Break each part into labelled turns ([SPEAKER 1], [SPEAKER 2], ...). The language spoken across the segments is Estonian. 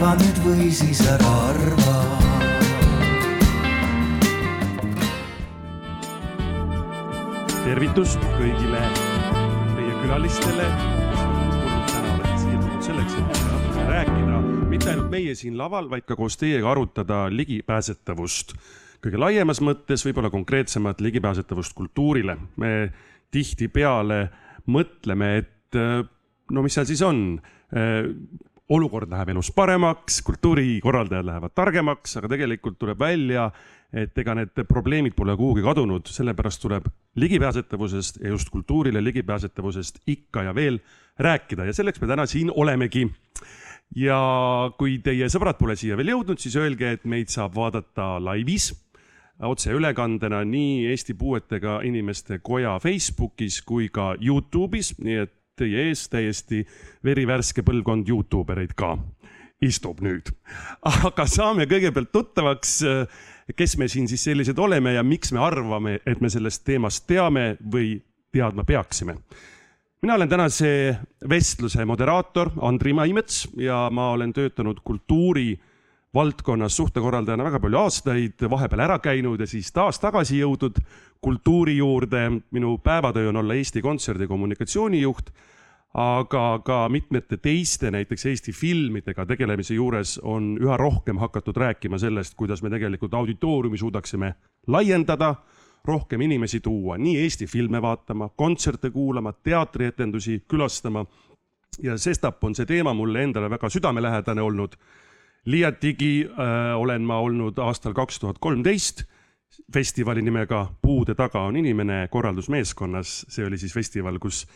[SPEAKER 1] arva nüüd või siis ära arva
[SPEAKER 2] tervitus kõigile meie külalistele, kes on tulnud täna, olete siia tulnud selleks, et natuke rääkida, mitte ainult meie siin laval, vaid ka koos teiega arutada ligipääsetavust. kõige laiemas mõttes, võib-olla konkreetsemat ligipääsetavust kultuurile. me tihtipeale mõtleme, et no mis seal siis on olukord läheb elus paremaks, kultuurikorraldajad lähevad targemaks, aga tegelikult tuleb välja, et ega need probleemid pole kuhugi kadunud, sellepärast tuleb ligipääsetavusest ja just kultuurile ligipääsetavusest ikka ja veel rääkida ja selleks me täna siin olemegi. ja kui teie sõbrad pole siia veel jõudnud, siis öelge, et meid saab vaadata laivis otseülekandena nii Eesti Puuetega Inimeste Koja Facebookis kui ka Youtube'is, nii et teie ees täiesti verivärske põlvkond Youtube ereid ka istub nüüd. aga saame kõigepealt tuttavaks kes me siin siis sellised oleme ja miks me arvame, et me sellest teemast teame või teadma peaksime. mina olen tänase vestluse moderaator Andri Maimets ja ma olen töötanud kultuuri valdkonnas suhtekorraldajana väga palju aastaid, vahepeal ära käinud ja siis taas tagasi jõudnud kultuuri juurde. minu päevatöö on olla Eesti Kontserdi kommunikatsioonijuht aga ka mitmete teiste, näiteks Eesti filmidega tegelemise juures on üha rohkem hakatud rääkima sellest, kuidas me tegelikult auditooriumi suudaksime laiendada, rohkem inimesi tuua nii Eesti filme vaatama, kontserte kuulama, teatrietendusi külastama. ja sestap on see teema mulle endale väga südamelähedane olnud. liiatigi äh, olen ma olnud aastal kaks tuhat kolmteist festivali nimega Puude taga on inimene korraldusmeeskonnas, see oli siis festival, kus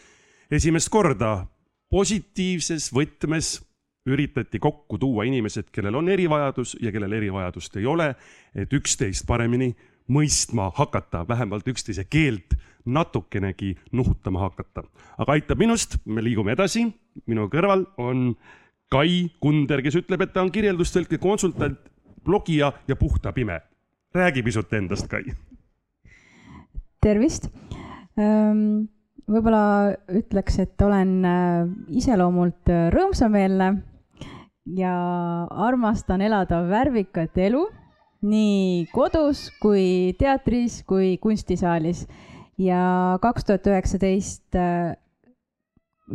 [SPEAKER 2] esimest korda positiivses võtmes üritati kokku tuua inimesed, kellel on erivajadus ja kellel erivajadust ei ole, et üksteist paremini mõistma hakata, vähemalt üksteise keelt natukenegi nuhutama hakata. aga aitab minust, me liigume edasi, minu kõrval on Kai Kunder, kes ütleb, et ta on kirjeldustõlke konsultant, blogija ja puhta pime. räägi pisut endast, Kai.
[SPEAKER 3] tervist ähm võib-olla ütleks, et olen äh, iseloomult äh, rõõmsameelne ja armastan elada värvikat elu nii kodus kui teatris kui kunstisaalis. ja kaks tuhat üheksateist äh,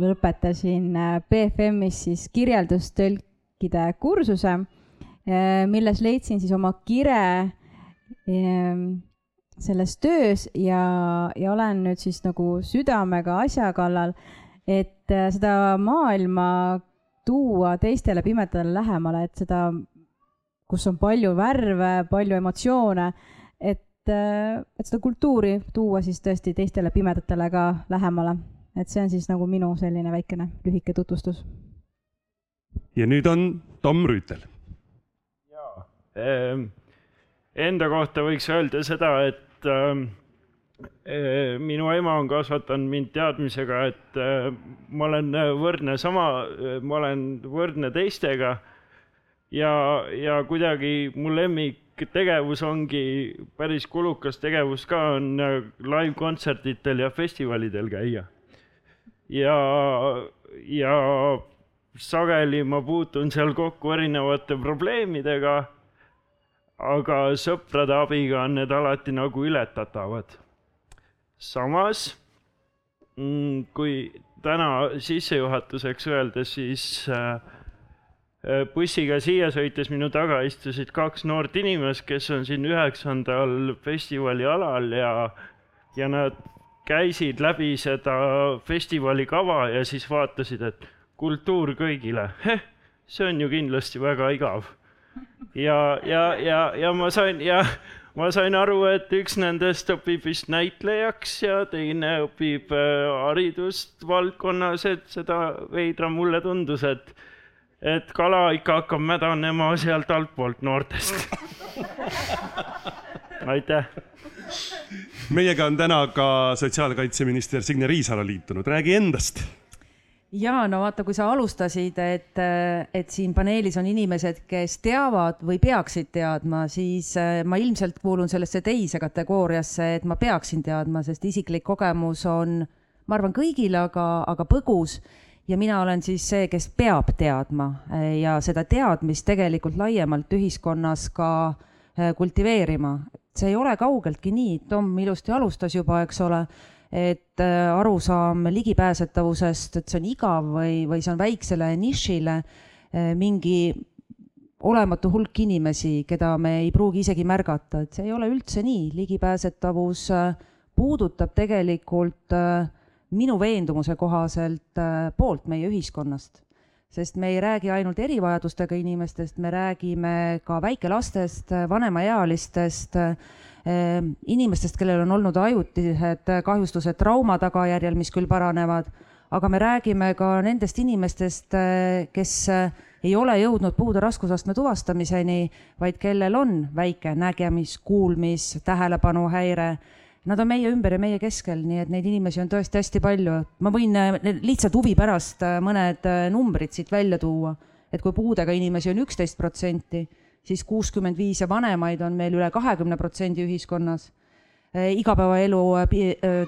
[SPEAKER 3] lõpetasin BFM-is siis kirjeldustõlkide kursuse, milles leidsin siis oma kire selles töös ja, ja olen nüüd siis nagu südamega asja kallal, et äh, seda maailma tuua teistele pimedale lähemale, et seda, kus on palju värve, palju emotsioone, et, äh, et seda kultuuri tuua siis tõesti teistele pimedatele ka lähemale. et see on siis nagu minu selline väikene lühike tutvustus.
[SPEAKER 2] ja nüüd on Tom Rüütel.
[SPEAKER 4] jaa ähm,, enda kohta võiks öelda seda, et et äh, minu ema on kasvatanud mind teadmisega, et äh, ma olen võrdne sama, ma olen võrdne teistega. ja, ja kuidagi mu lemmiktegevus ongi päris kulukas tegevus ka, on live-kontsertidel ja festivalidel käia. ja, ja sageli ma puutun seal kokku erinevate probleemidega aga sõprade abiga on need alati nagu ületatavad. samas mm, kui täna sissejuhatuseks öelda, siis äh, äh, bussiga siia sõites minu taga istusid kaks noort inimest, kes on siin üheksandal festivali alal ja, ja nad käisid läbi seda festivali kava ja siis vaatasid, et kultuur kõigile, see on ju kindlasti väga igav ja, ja, ja, ja ma sain ja ma sain aru, et üks nendest õpib vist näitlejaks ja teine õpib äh, haridust valdkonnas, et seda veidram mulle tundus, et, et kala ikka hakkab mädanema sealt altpoolt noortest. Aitäh.
[SPEAKER 2] meiega on täna ka sotsiaalkaitseminister Signe Riisalo liitunud, räägi endast
[SPEAKER 5] ja no vaata, kui sa alustasid, et, et siin paneelis on inimesed, kes teavad või peaksid teadma, siis äh, ma ilmselt kuulun sellesse teise kategooriasse, et ma peaksin teadma, sest isiklik kogemus on, ma arvan, kõigil, aga, aga põgus. Ja mina olen siis see, kes peab teadma ja seda teadmist tegelikult laiemalt ühiskonnas ka kultiveerima. see ei ole kaugeltki nii, Tom ilusti alustas juba, eks ole, et arusaam ligipääsetavusest, et see on igav või, või see on väiksele nišile mingi olematu hulk inimesi, keda me ei pruugi isegi märgata, et see ei ole üldse nii, ligipääsetavus puudutab tegelikult äh, minu veendumuse kohaselt äh, poolt meie ühiskonnast. sest me ei räägi ainult erivajadustega inimestest, me räägime ka väikelastest, vanemaealistest, äh, inimestest, kellel on olnud ajutised kahjustused trauma tagajärjel, mis küll paranevad, aga me räägime ka nendest inimestest, kes ei ole jõudnud puude raskusastme tuvastamiseni, vaid kellel on väike nägemis, kuulmis, tähelepanuhäire Nad on meie ümber ja meie keskel, nii et neid inimesi on tõesti hästi palju. ma võin äh, lihtsalt huvi pärast mõned numbrid siit välja tuua, et kui puudega inimesi on üksteist protsenti, siis kuuskümmend viis ja vanemaid on meil üle kahekümne protsendi ühiskonnas. igapäevaelu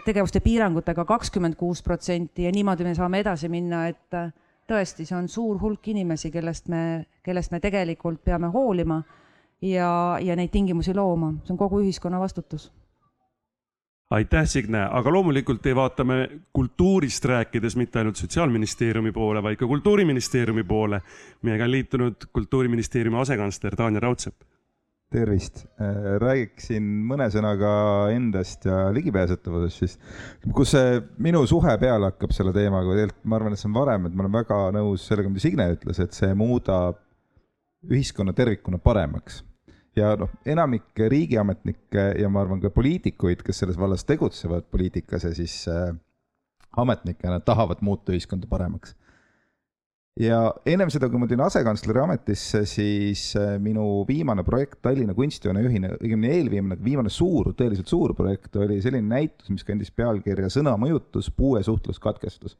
[SPEAKER 5] tegevuste piirangutega kakskümmend kuus protsenti ja niimoodi me saame edasi minna, et tõesti, see on suur hulk inimesi, kellest me, kellest me tegelikult peame hoolima ja, ja neid tingimusi looma, see on kogu ühiskonna vastutus
[SPEAKER 2] aitäh, Signe, aga loomulikult ei vaata me kultuurist rääkides mitte ainult Sotsiaalministeeriumi poole, vaid ka Kultuuriministeeriumi poole. meiega on liitunud Kultuuriministeeriumi asekantsler Tanja Raudsepp.
[SPEAKER 6] tervist, äh, räägiksin mõne sõnaga endast ja ligipääsetavusest siis, kus see minu suhe peale hakkab selle teemaga, tegelikult ma arvan, et see on varem, et ma olen väga nõus sellega, mida Signe ütles, et see muudab ühiskonna tervikuna paremaks ja noh, enamik riigiametnikke ja ma arvan ka poliitikuid, kes selles vallas tegutsevad poliitikas ja siis äh, ametnikena tahavad muuta ühiskonda paremaks. ja ennem seda, kui ma tulin asekantsleri ametisse, siis äh, minu viimane projekt Tallinna kunstihoone juhina, õigemini eelviimane, viimane suur, tõeliselt suur projekt oli selline näitus, mis kandis pealkirja Sõna mõjutus, puue suhtluskatkestus.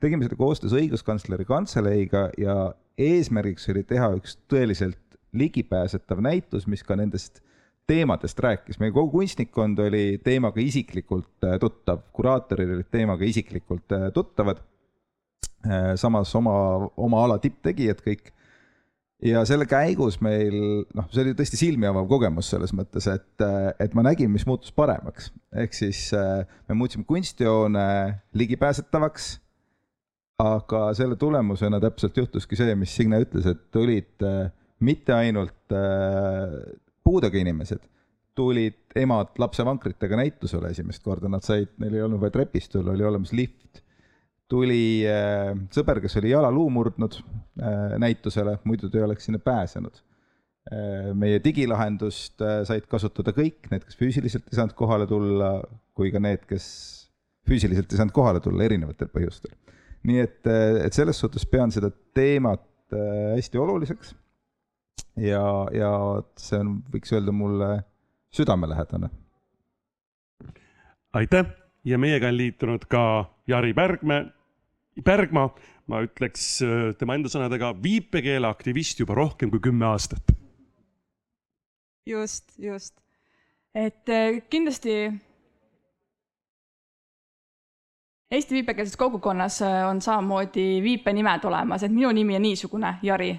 [SPEAKER 6] tegime seda koostöös õiguskantsleri kantseleiga ja eesmärgiks oli teha üks tõeliselt ligipääsetav näitus, mis ka nendest teemadest rääkis, meie kogu kunstnikkond oli teemaga isiklikult äh, tuttav, kuraatorid olid teemaga isiklikult äh, tuttavad. Äh, samas oma, oma ala tipptegijad kõik. ja selle käigus meil, noh, see oli tõesti silmi avav kogemus selles mõttes, et, et ma nägin, mis muutus paremaks. ehk siis me muutsime kunstihoone ligipääsetavaks aga selle tulemusena täpselt juhtuski see, mis Signe ütles, et tulid mitte ainult äh, puudega inimesed, tulid emad lapsevankritega näitusele esimest korda, nad said, neil ei olnud vaja trepist tulla, oli olemas lift. tuli äh, sõber, kes oli jalaluu murdnud äh, näitusele, muidu ta ei oleks sinna pääsenud äh,. meie digilahendust äh, said kasutada kõik, need, kes füüsiliselt ei saanud kohale tulla, kui ka need, kes füüsiliselt ei saanud kohale tulla erinevatel põhjustel. nii et, äh, et selles suhtes pean seda teemat äh, hästi oluliseks ja, ja see on, võiks öelda mulle südamelähedane.
[SPEAKER 2] aitäh ja meiega on liitunud ka Jari Pärgmäe, Pärgma, ma ütleks äh, tema enda sõnadega viipekeeleaktivist juba rohkem kui kümme aastat.
[SPEAKER 7] just, just, et äh, kindlasti Eesti viipekeelses kogukonnas äh, on samamoodi viipenimed olemas, et minu nimi on niisugune, Jari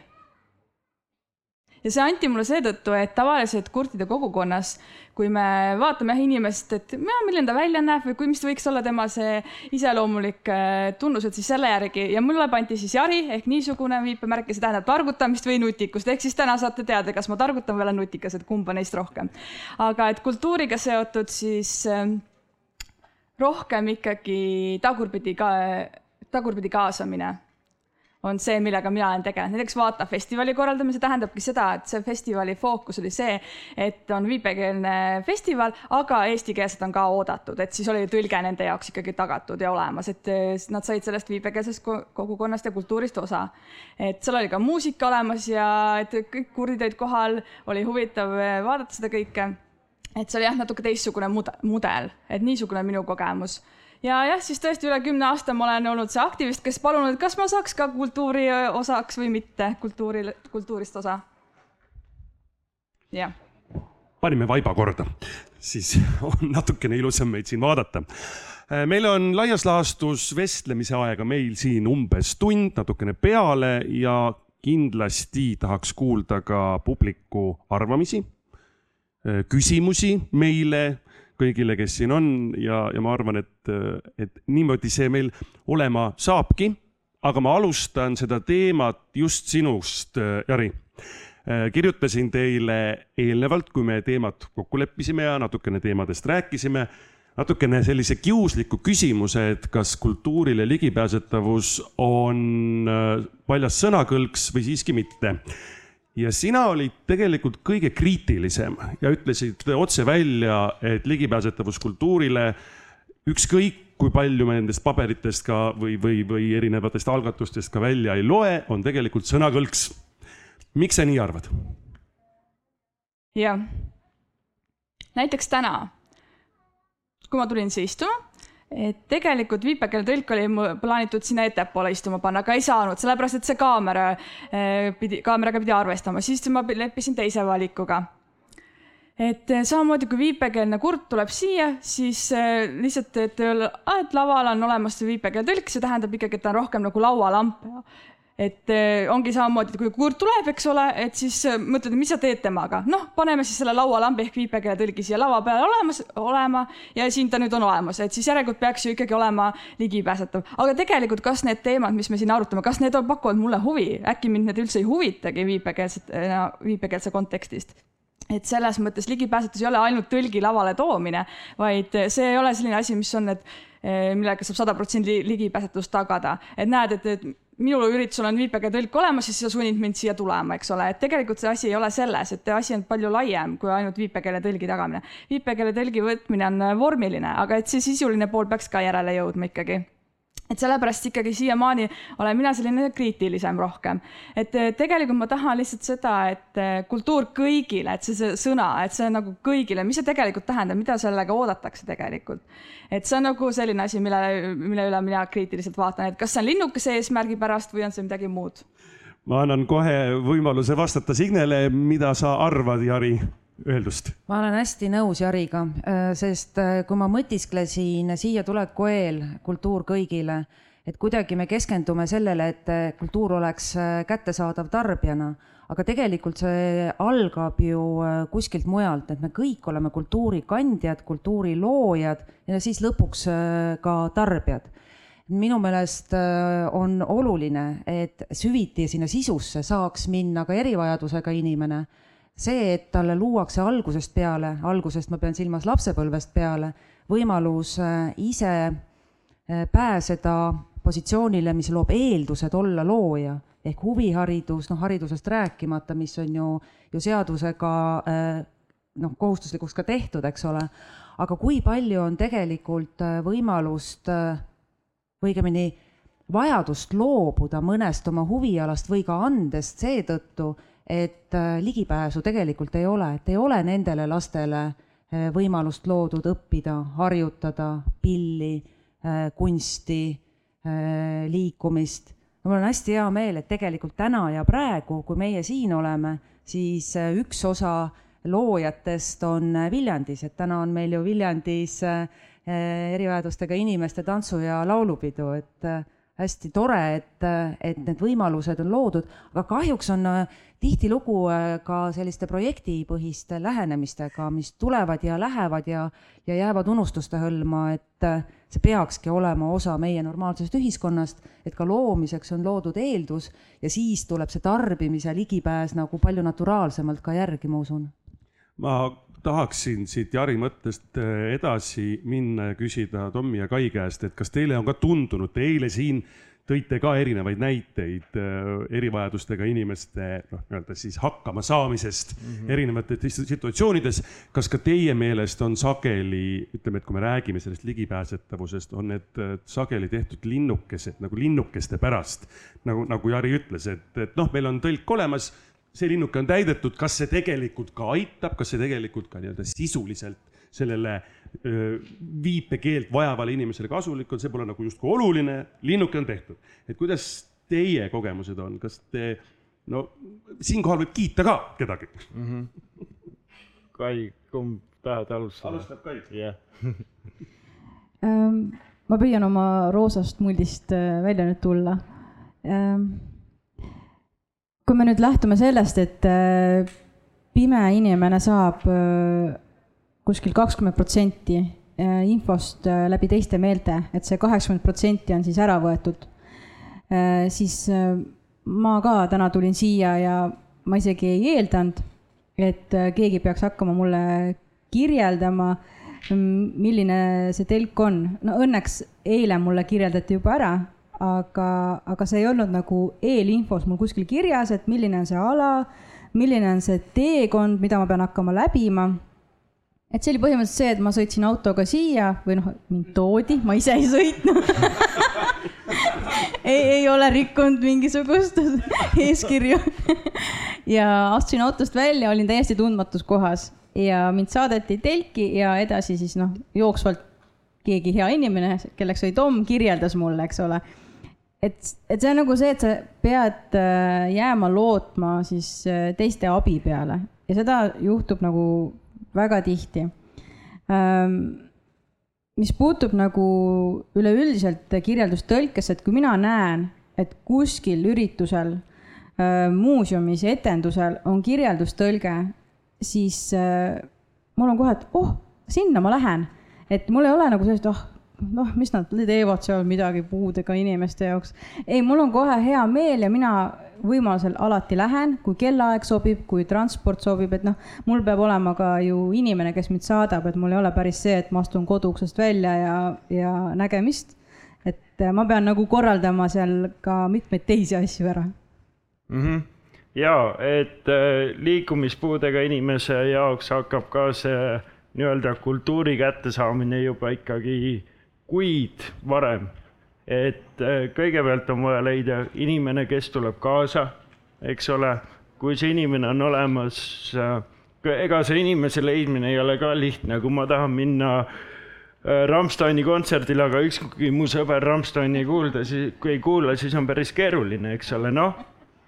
[SPEAKER 7] ja see anti mulle seetõttu, et tavaliselt kurtide kogukonnas, kui me vaatame jah inimest, et milline ta välja näeb või kui, mis võiks olla tema see iseloomulik äh, tunnused siis selle järgi. Ja mulle pandi siis Jari ehk niisugune viipemärk ja see tähendab targutamist või nutikust, ehk siis täna saate teada, kas ma targutan või olen nutikas, et kumba neist rohkem. aga et kultuuriga seotud siis äh, rohkem ikkagi tagurpidi ka, tagurpidi kaasamine on see, millega mina olen tegelenud, näiteks Vaata festivali korraldamine, see tähendabki seda, et see festivali fookus oli see, et on viipekeelne festival, aga eestikeelsed on ka oodatud, et siis oli tõlge nende jaoks ikkagi tagatud ja olemas, et eh, nad said sellest viipekeelsest kogukonnast ja kultuurist osa. et seal oli ka muusika olemas ja et kõik kurdid olid kohal, oli huvitav eh, vaadata seda kõike. et see oli jah, natuke teistsugune mudel, et niisugune minu kogemus ja jah, siis tõesti üle kümne aasta ma olen olnud see aktivist, kes palunud, kas ma saaks ka kultuuri osaks või mitte, kultuuri, kultuurist osa. jah.
[SPEAKER 2] panime vaiba korda, siis on natukene ilusam meid siin vaadata. meil on laias laastus vestlemise aega meil siin umbes tund, natukene peale ja kindlasti tahaks kuulda ka publiku arvamisi, küsimusi meile kõigile, kes siin on ja, ja ma arvan, et, et niimoodi see meil olema saabki. aga ma alustan seda teemat just sinust, Jari. kirjutasin teile eelnevalt, kui me teemat kokku leppisime ja natukene teemadest rääkisime, natukene sellise kiusliku küsimuse, et kas kultuurile ligipääsetavus on paljas sõnakõlks või siiski mitte ja sina olid tegelikult kõige kriitilisem ja ütlesid otse välja, et ligipääsetavus kultuurile, ükskõik kui palju me nendest paberitest ka või, või, või erinevatest algatustest ka välja ei loe, on tegelikult sõnakõlks. miks sa nii arvad?
[SPEAKER 7] jah, näiteks täna, kui ma tulin siia istuma et tegelikult viipekeeletõlk oli plaanitud sinna ettepoole istuma panna, aga ei saanud, sellepärast et see kaamera eh, pidi, kaameraga pidi arvestama, siis ma leppisin teise valikuga. et eh, samamoodi kui viipekeelne kurt tuleb siia, siis eh, lihtsalt, et, et laval on olemas viipekeeletõlk, see tähendab ikkagi, et ta on rohkem nagu laualamp et eh, ongi samamoodi, et kui kurt tuleb, eks ole, et siis eh, mõtled, mis sa teed temaga, noh, paneme siis selle laualambi ehk viipekeeletõlgi siia laua peale olemas, olema ja siin ta nüüd on olemas, et siis järelikult peaks ju ikkagi olema ligipääsetav. aga tegelikult, kas need teemad, mis me siin arutame, kas need on, pakuvad mulle huvi, äkki mind need üldse ei huvitagi viipekeelset, viipekeelse kontekstist? Et selles mõttes ligipääsetus ei ole ainult tõlgi lavale toomine, vaid see ei ole selline asi, mis on, et eh, millega saab sada protsenti ligipääsetust tagada, et näed, et, et minul üritusel on viipekeeletõlk olemas, siis sa sunnid mind siia tulema, eks ole, et tegelikult see asi ei ole selles, et asi on palju laiem kui ainult viipekeeletõlgi tagamine. viipekeeletõlgi võtmine on vormiline, aga et see sisuline pool peaks ka järele jõudma ikkagi et sellepärast ikkagi siiamaani olen mina selline kriitilisem rohkem. et eh, tegelikult ma tahan lihtsalt seda, et eh, kultuur kõigile, et see, see sõna, et see nagu kõigile, mis see tegelikult tähendab, mida sellega oodatakse tegelikult. et see on nagu selline asi, mille, mille üle mina kriitiliselt vaatan, et kas see on linnukese eesmärgi pärast või on see midagi muud.
[SPEAKER 2] ma annan kohe võimaluse vastata Signele, mida sa arvad, Jari öeldust.
[SPEAKER 5] ma olen hästi nõus Jariga, äh, sest äh, kui ma mõtisklesin siia tuleku eel Kultuur kõigile, et kuidagi me keskendume sellele, et äh, kultuur oleks kättesaadav tarbijana, aga tegelikult see algab ju kuskilt mujalt, et me kõik oleme kultuuri kandjad, kultuuri loojad ja siis lõpuks ka tarbijad minu meelest on oluline, et süviti sinna sisusse saaks minna ka erivajadusega inimene see, et talle luuakse algusest peale, algusest ma pean silmas lapsepõlvest peale, võimalus äh, ise äh, pääseda positsioonile, mis loob eeldused olla looja ehk huviharidus, noh haridusest rääkimata, mis on ju, ju seadusega äh, noh, kohustuslikuks ka tehtud, eks ole. aga kui palju on tegelikult võimalust või õigemini vajadust loobuda mõnest oma huvialast või ka andest seetõttu, et äh, ligipääsu tegelikult ei ole, et ei ole nendele lastele äh, võimalust loodud õppida, harjutada pilli, äh, kunsti, liikumist. mul on hästi hea meel, et tegelikult täna ja praegu, kui meie siin oleme, siis üks osa loojatest on Viljandis, et täna on meil ju Viljandis erivajadustega inimeste tantsu- ja laulupidu, et hästi tore, et, et need võimalused on loodud, aga kahjuks on äh, tihtilugu äh, ka selliste projektipõhiste lähenemistega, mis tulevad ja lähevad ja, ja jäävad unustuste hõlma, et äh, see peakski olema osa meie normaalsest ühiskonnast, et ka loomiseks on loodud eeldus ja siis tuleb see tarbimise ligipääs nagu palju naturaalsemalt ka järgi, ma usun.
[SPEAKER 2] ma tahaksin siit Jari mõttest äh, edasi minna ja küsida Tommi ja Kai käest, et kas teile on ka tundunud, te eile siin tõite ka erinevaid näiteid äh, erivajadustega inimeste noh, nii-öelda siis hakkama saamisest mm -hmm. erinevates situatsioonides. kas ka teie meelest on sageli, ütleme, et kui me räägime sellest ligipääsetavusest, on need äh, sageli tehtud linnukesed nagu linnukeste pärast, nagu, nagu Jari ütles, et, et noh, meil on tõlk olemas see linnuke on täidetud, kas see tegelikult ka aitab, kas see tegelikult ka nii-öelda sisuliselt sellele öö, viipekeelt vajavale inimesele kasulik on, see pole nagu justkui oluline, linnuke on tehtud. et kuidas teie kogemused on, kas te, no siinkohal võib kiita ka kedagi mm.
[SPEAKER 4] -hmm. Kai, kumb tahad alustada?
[SPEAKER 2] alustab Kai.
[SPEAKER 4] jah
[SPEAKER 3] Ähm, ma püüan oma roosast muldist välja nüüd tulla. Kui me nüüd lähtume sellest, et äh, pime inimene saab äh, kuskil kakskümmend protsenti infost läbi teiste meelte, et see kaheksakümmend protsenti on siis ära võetud, siis ma ka täna tulin siia ja ma isegi ei eeldanud, et keegi peaks hakkama mulle kirjeldama äh, milline see telk on. no õnneks eile mulle kirjeldati juba ära, aga, aga see ei olnud nagu eelinfos mul kuskil kirjas, et milline on see ala, milline on see teekond, mida ma pean hakkama läbima. et see oli põhimõtteliselt see, et ma sõitsin autoga siia või noh, mind toodi, ma ise ei sõitnud ei, ei ole rikkunud mingisugust eeskirju ja astusin autost välja, olin täiesti tundmatus kohas ja mind saadeti telki ja edasi siis noh, jooksvalt keegi hea inimene, kelleks oli Tom, kirjeldas mulle, eks ole. Et, et see on nagu see, et sa pead äh, jääma lootma siis äh, teiste abi peale ja seda juhtub nagu väga tihti. Ähm, mis puutub nagu üleüldiselt kirjeldustõlkesse, et kui mina näen, et kuskil üritusel, äh, muuseumis, etendusel on kirjeldustõlge siis mul on kohe, et oh, sinna ma lähen. et mul ei ole nagu sellist, oh, noh, mis nad teevad seal midagi puudega inimeste jaoks. ei, mul on kohe hea meel ja mina võimalusel alati lähen, kui kellaaeg sobib, kui transport sobib, et noh, mul peab olema ka ju inimene, kes mind saadab, et mul ei ole päris see, et ma astun koduuksest välja ja, ja nägemist. et äh, ma pean nagu korraldama seal ka mitmeid teisi asju ära
[SPEAKER 4] mm. -hmm jaa, et äh, liikumispuudega inimese jaoks hakkab ka see nii-öelda kultuuri kättesaamine juba ikkagi kuid varem. et äh, kõigepealt on vaja leida inimene, kes tuleb kaasa, eks ole, kui see inimene on olemas, äh, ega see inimese leidmine ei ole ka lihtne, kui ma tahan minna Rammsteini kontserdile, aga ükski mu sõber Rammsteini ei kuulda, siis, kui ei kuula, siis on päris keeruline, eks ole, noh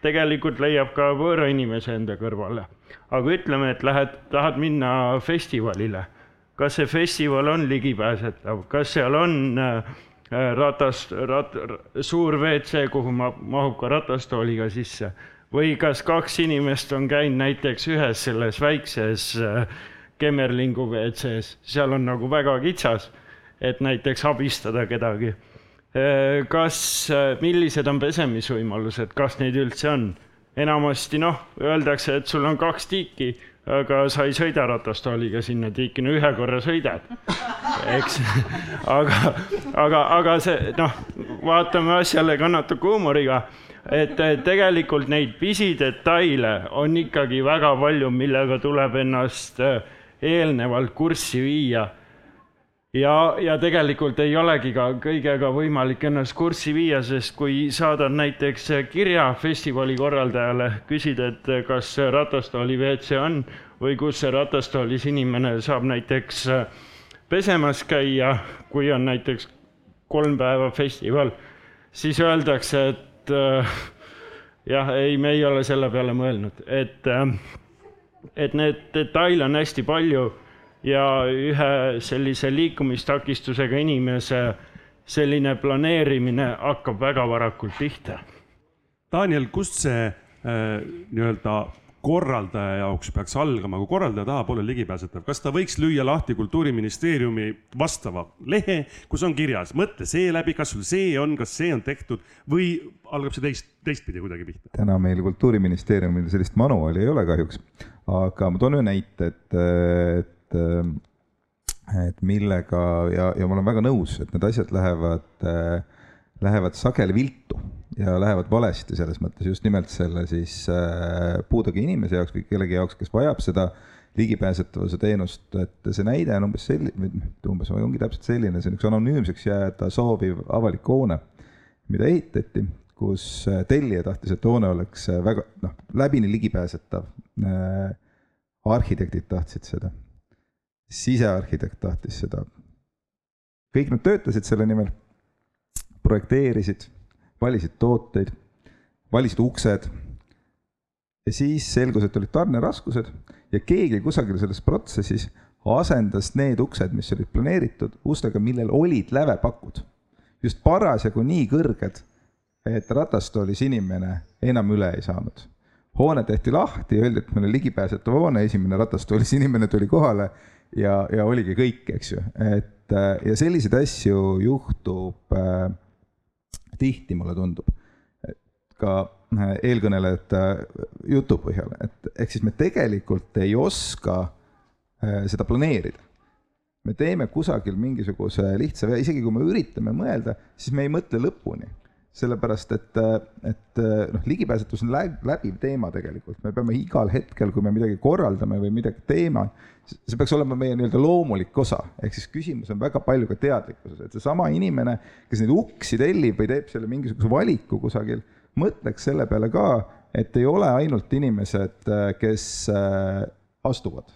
[SPEAKER 4] tegelikult leiab ka võõra inimese enda kõrvale. aga ütleme, et lähed, tahad minna festivalile. Kas see festival on ligipääsetav, kas seal on äh, ratast, rat-, suur WC, kuhu ma, mahub ka ratastooliga sisse? Või kas kaks inimest on käinud näiteks ühes selles väikses äh, Kemmerlingu WC-s, seal on nagu väga kitsas, et näiteks abistada kedagi. Äh, kas, äh, millised on pesemisvõimalused, kas neid üldse on? enamasti noh, öeldakse, et sul on kaks tiiki, aga sa ei sõida ratastooliga sinna tiiki, no ühe korra sõidad, eks. aga, aga, aga see noh, vaatame asjale ka natuke huumoriga, et tegelikult neid pisidetaile on ikkagi väga palju, millega tuleb ennast äh, eelnevalt kurssi viia ja, ja tegelikult ei olegi ka kõigega võimalik ennast kurssi viia, sest kui saadad näiteks kirja festivali korraldajale, küsid, et kas ratastooli WC on või kus see ratastoolis inimene saab näiteks pesemas käia, kui on näiteks kolm päeva festival, siis öeldakse, et äh, jah, ei, me ei ole selle peale mõelnud, et äh,, et need detaile on hästi palju ja ühe sellise liikumistakistusega inimese selline planeerimine hakkab väga varakult pihta.
[SPEAKER 2] Daniel, kust see äh, nii-öelda korraldaja jaoks peaks algama, kui korraldaja tahab olla ligipääsetav, kas ta võiks lüüa lahti kultuuriministeeriumi vastava lehe, kus on kirjas, mõtle see läbi, kas sul see on, kas see on tehtud või algab see teist, teistpidi kuidagi pihta?
[SPEAKER 6] täna meil kultuuriministeeriumil sellist manuaali ei ole kahjuks, aga ma toon ühe näite, et, et et et millega ja, ja ma olen väga nõus, et need asjad lähevad, lähevad sageli viltu ja lähevad valesti selles mõttes just nimelt selle siis puudega inimese jaoks või kellegi jaoks, kes vajab seda ligipääsetavuse teenust, et see näide on umbes selline, umbes ongi täpselt selline, see on üks anonüümseks jääda sooviv avalik hoone, mida ehitati, kus tellija tahtis, et hoone oleks väga noh, läbini ligipääsetav. arhitektid tahtsid seda sisearhitekt tahtis seda. kõik nad töötasid selle nimel, projekteerisid, valisid tooteid, valisid uksed. ja siis selgus, et olid tarneraskused ja keegi kusagil selles protsessis asendas need uksed, mis olid planeeritud, ustega, millel olid lävepakud. just parasjagu nii kõrged, et ratastoolis inimene enam üle ei saanud. hoone tehti lahti, öeldi, et meil on ligipääsetav hoone, esimene ratastoolis inimene tuli kohale ja, ja oligi kõik, eks ju, et äh, ja selliseid asju juhtub äh, tihti, mulle tundub. ka äh, eelkõnelejate jutu põhjal, et ehk siis me tegelikult ei oska äh, seda planeerida. me teeme kusagil mingisuguse lihtsa vea, isegi kui me üritame mõelda, siis me ei mõtle lõpuni sellepärast et, et noh, ligipääsetavus on läbiv teema tegelikult, me peame igal hetkel, kui me midagi korraldame või midagi teeme, see peaks olema meie nii-öelda loomulik osa, ehk siis küsimus on väga palju ka teadlikkuses, et seesama inimene, kes neid uksi tellib või teeb selle mingisuguse valiku kusagil, mõtleks selle peale ka, et ei ole ainult inimesed, kes äh, astuvad.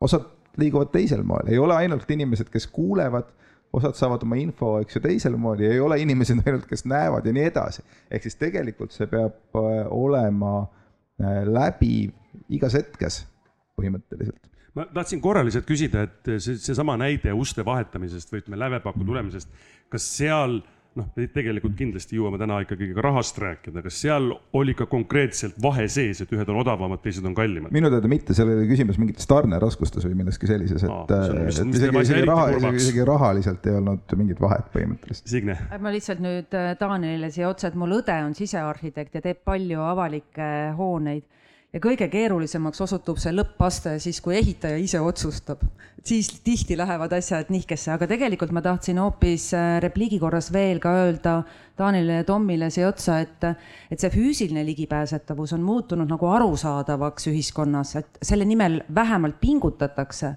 [SPEAKER 6] osad liiguvad teisel moel, ei ole ainult inimesed, kes kuulevad osad saavad oma info, eks ju, teisel ja ei ole inimesed ainult, kes näevad ja nii edasi. ehk siis tegelikult see peab äh, olema äh, läbiv igas hetkes põhimõtteliselt
[SPEAKER 2] ma tahtsin korra lihtsalt küsida, et see, seesama näide uste vahetamisest või ütleme, lävepaku tulemisest, kas seal noh, tegelikult kindlasti jõuame täna ikkagi ka rahast rääkida, kas seal oli ka konkreetselt vahe sees, et ühed on odavamad, teised on kallimad?
[SPEAKER 6] minu teada mitte, seal oli küsimus mingites tarneraskustes või milleski sellises, et, et isegi, isegi raha, isegi, isegi rahaliselt ei olnud mingit vahet põhimõtteliselt.
[SPEAKER 2] Signe?
[SPEAKER 5] ma lihtsalt nüüd Taanile siia otsa, et mul õde on sisearhitekt ja teeb palju avalikke hooneid ja kõige keerulisemaks osutub see lõppaste siis, kui ehitaja ise otsustab. siis tihti lähevad asjad nihkesse, aga tegelikult ma tahtsin hoopis äh, repliigi korras veel ka öelda Taanile ja Tommile siia otsa, et, et see füüsiline ligipääsetavus on muutunud nagu arusaadavaks ühiskonnas, et selle nimel vähemalt pingutatakse.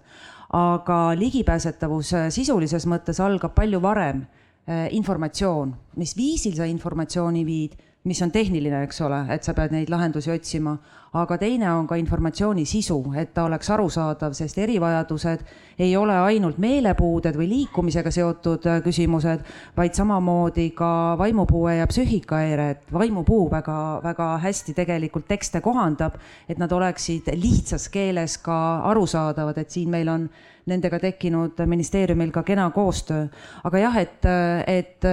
[SPEAKER 5] aga ligipääsetavus äh, sisulises mõttes algab palju varem. Äh, informatsioon, mis viisil sa informatsiooni viid mis on tehniline, eks ole, et sa pead neid lahendusi otsima, aga teine on ka informatsiooni sisu, et ta oleks arusaadav, sest erivajadused ei ole ainult meelepuuded või liikumisega seotud äh, küsimused, vaid samamoodi ka vaimupuue ja psüühikahäire, et vaimupuu väga-väga hästi tegelikult tekste kohandab, et nad oleksid lihtsas keeles ka arusaadavad, et siin meil on nendega tekkinud ministeeriumil ka kena koostöö. aga jah, et, et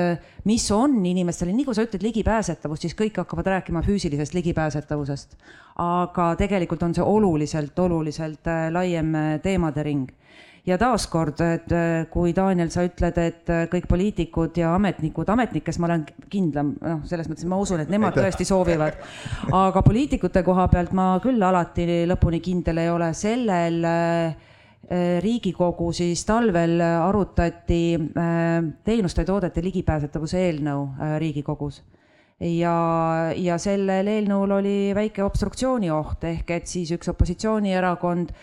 [SPEAKER 5] mis on inimestele, nii kui sa ütled ligipääsetavus, siis kõik hakkavad rääkima füüsilisest ligipääsetavusest. aga tegelikult on see oluliselt, oluliselt äh, laiem äh, teemade ring ja taaskord, et äh, kui Daniel, sa ütled, et kõik poliitikud ja ametnikud, ametnikes ma olen kindlam, noh, selles mõttes ma usun, et nemad tõesti soovivad. aga poliitikute koha pealt ma küll alati lõpuni kindel ei ole, sellel äh, Äh, riigikogu siis talvel arutati äh, teenuste ja toodete ligipääsetavuse eelnõu äh, Riigikogus. ja, ja sellel eelnõul oli väike obstruktsiooni oht, ehk et siis üks opositsioonierakond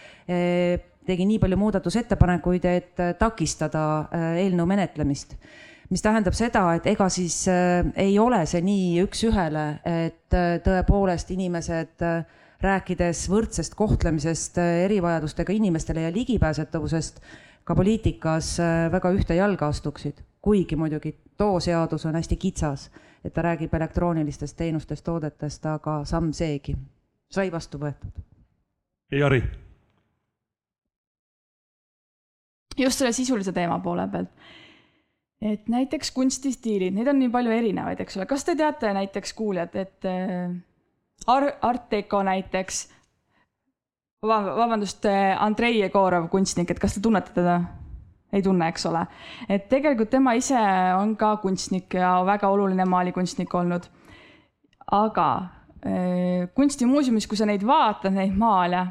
[SPEAKER 5] tegi nii palju muudatusettepanekuid, et takistada eelnõu menetlemist mis tähendab seda, et ega siis ei ole see nii üks-ühele, et tõepoolest inimesed äh, rääkides võrdsest kohtlemisest äh, erivajadustega inimestele ja ligipääsetavusest, ka poliitikas äh, väga ühte jalga astuksid, kuigi muidugi too seadus on hästi kitsas, et ta räägib elektroonilistest teenustest, toodetest, aga samm seegi sai vastu võetud.
[SPEAKER 2] Jari.
[SPEAKER 7] just selle sisulise teema poole pealt et näiteks kunstistiilid, neid on nii palju erinevaid, eks ole, kas te teate näiteks kuuljad, et äh, Ar-, Art Deco näiteks, vabandust, Andrei Jegorov, kunstnik, et kas te tunnete teda? ei tunne, eks ole. et tegelikult tema ise on ka kunstnik ja väga oluline maalikunstnik olnud. aga äh, kunstimuuseumis, kui sa neid vaatad, neid maale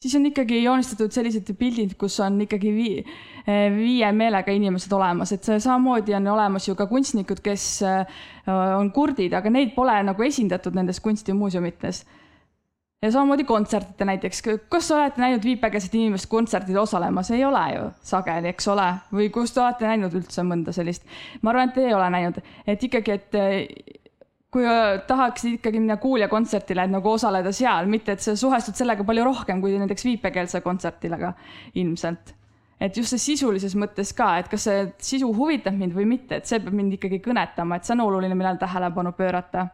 [SPEAKER 7] siis on ikkagi joonistatud sellised pildid, kus on ikkagi vii, eh, viie meelega inimesed olemas, et samamoodi on olemas ju ka kunstnikud, kes eh, on kurdid, aga neid pole nagu esindatud nendes kunstimuuseumites. ja samamoodi kontsertide näiteks, kas te olete näinud viipekeelset inimest kontserdil osalemas, ei ole ju sageli, eks ole, või kus te olete näinud üldse mõnda sellist? ma arvan, et ei ole näinud, et ikkagi, et kui tahaks ikkagi minna Kuulja kontserdile, et nagu osaleda seal, mitte et sa suhestud sellega palju rohkem kui näiteks viipekeelse kontserdile ilmselt. et just see sisulises mõttes ka, et kas see sisu huvitab mind või mitte, et see peab mind ikkagi kõnetama, et see on oluline, millele tähelepanu pöörata.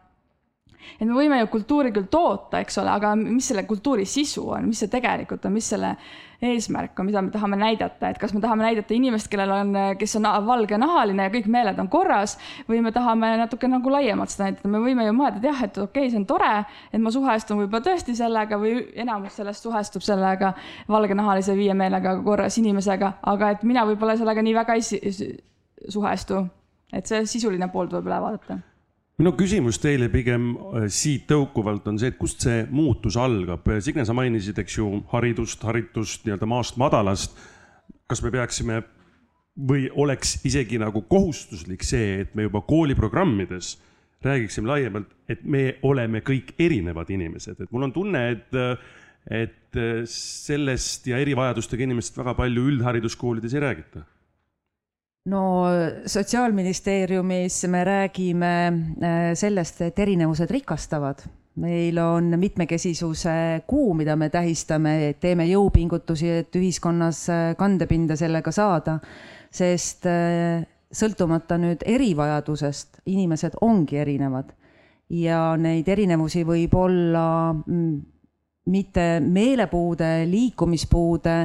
[SPEAKER 7] Et me võime ju kultuuri küll toota, eks ole, aga mis selle kultuuri sisu on, mis see tegelikult on, mis selle eesmärk on, mida me tahame näidata, et kas me tahame näidata inimest, kellel on, kes on valgenahaline ja kõik meeled on korras või me tahame natuke nagu laiemalt seda näidata, me võime ju mõelda, et jah, et okei okay,, see on tore, et ma suhestun võib-olla tõesti sellega või enamus sellest suhestub sellega valgenahalise viie meelega korras inimesega, aga et mina võib-olla sellega nii väga ei suhestu. et see sisuline pool tuleb üle vaadata
[SPEAKER 2] minu küsimus teile pigem äh, siit tõukuvalt on see, et kust see muutus algab. Signe, sa mainisid, eks ju, haridust, haritust nii-öelda maast madalast. kas me peaksime või oleks isegi nagu kohustuslik see, et me juba kooliprogrammides räägiksime laiemalt, et me oleme kõik erinevad inimesed, et mul on tunne, et, et sellest ja erivajadustega inimestest väga palju üldhariduskoolides ei räägita
[SPEAKER 5] no Sotsiaalministeeriumis me räägime äh, sellest, et erinevused rikastavad. meil on mitmekesisuse kuu, mida me tähistame, teeme jõupingutusi, et ühiskonnas äh, kandepinda sellega saada, sest äh, sõltumata nüüd erivajadusest, inimesed ongi erinevad ja neid erinevusi võib olla mm, mitte meelepuude, liikumispuude,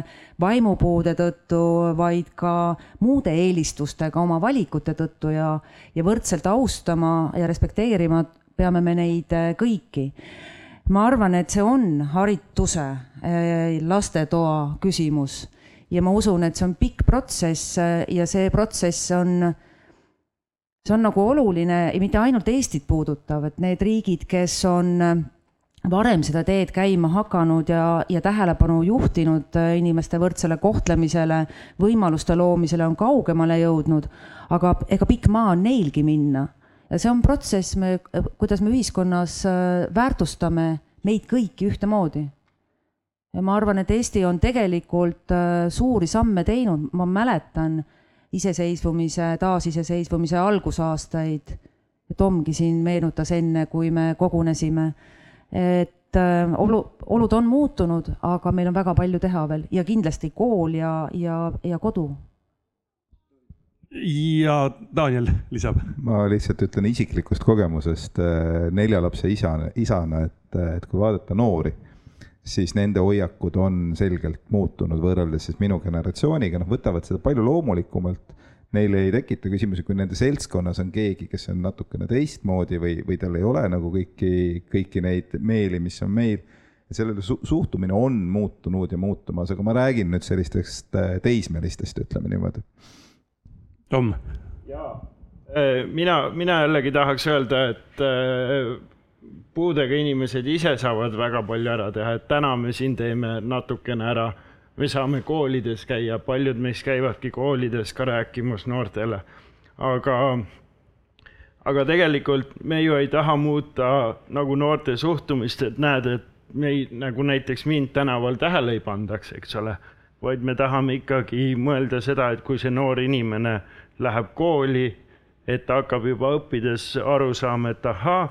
[SPEAKER 5] vaimupuude tõttu, vaid ka muude eelistustega oma valikute tõttu ja, ja võrdselt austama ja respekteerima peame me neid äh, kõiki. ma arvan, et see on harituse äh, lastetoa küsimus ja ma usun, et see on pikk protsess äh, ja see protsess on see on nagu oluline ja mitte ainult Eestit puudutav, et need riigid, kes on varem seda teed käima hakanud ja, ja tähelepanu juhtinud äh, inimeste võrdsele kohtlemisele, võimaluste loomisele on kaugemale jõudnud, aga ega pikk maa on neilgi minna. ja see on protsess, me, kuidas me ühiskonnas äh, väärtustame meid kõiki ühtemoodi. ja ma arvan, et Eesti on tegelikult äh, suuri samme teinud, ma mäletan iseseisvumise, taasiseseisvumise algusaastaid. Tomgi siin meenutas enne, kui me kogunesime et äh, olu, olud on muutunud, aga meil on väga palju teha veel ja kindlasti kool ja, ja, ja kodu.
[SPEAKER 2] ja Daniel lisab.
[SPEAKER 6] ma lihtsalt ütlen isiklikust kogemusest äh, nelja lapse isana, isana, et, et kui vaadata noori, siis nende hoiakud on selgelt muutunud võrreldes siis minu generatsiooniga, nad võtavad seda palju loomulikumalt neile ei tekita küsimusi, kui nende seltskonnas on keegi, kes on natukene teistmoodi või, või tal ei ole nagu kõiki, kõiki neid meeli, mis on meil. sellele su suhtumine on muutunud ja muutumas, aga ma räägin nüüd sellistest äh, teismelistest, ütleme niimoodi.
[SPEAKER 2] Tom.
[SPEAKER 4] jaa, äh, mina, mina jällegi tahaks öelda, et äh, puudega inimesed ise saavad väga palju ära teha, et täna me siin teeme natukene ära me saame koolides käia, paljud meist käivadki koolides ka rääkimas noortele, aga, aga tegelikult me ju ei taha muuta nagu noorte suhtumist, et näed, et meid nagu näiteks mind tänaval tähele ei pandaks, eks ole, vaid me tahame ikkagi mõelda seda, et kui see noor inimene läheb kooli, et ta hakkab juba õppides aru saama, et ahaa,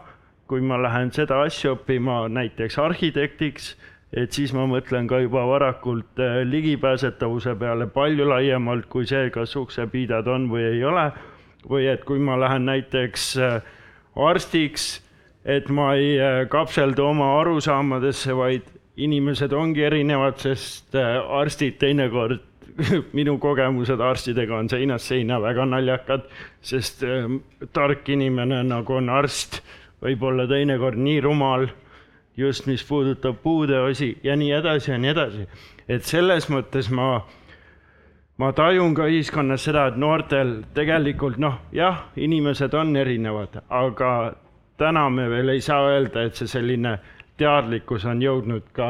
[SPEAKER 4] kui ma lähen seda asja õppima näiteks arhitektiks et siis ma mõtlen ka juba varakult äh, ligipääsetavuse peale palju laiemalt kui see, kas uksepiidad on või ei ole. või et kui ma lähen näiteks äh, arstiks, et ma ei äh, kapseldu oma arusaamadesse, vaid inimesed ongi erinevad, sest arstid teinekord minu kogemused arstidega on seinast seina väga naljakad, sest tark inimene nagu on arst, võib olla teinekord nii rumal just mis puudutab puudeosi ja nii edasi ja nii edasi. et selles mõttes ma, ma tajun ka ühiskonnas seda, et noortel tegelikult noh, jah, inimesed on erinevad, aga täna me veel ei saa öelda, et see selline teadlikkus on jõudnud ka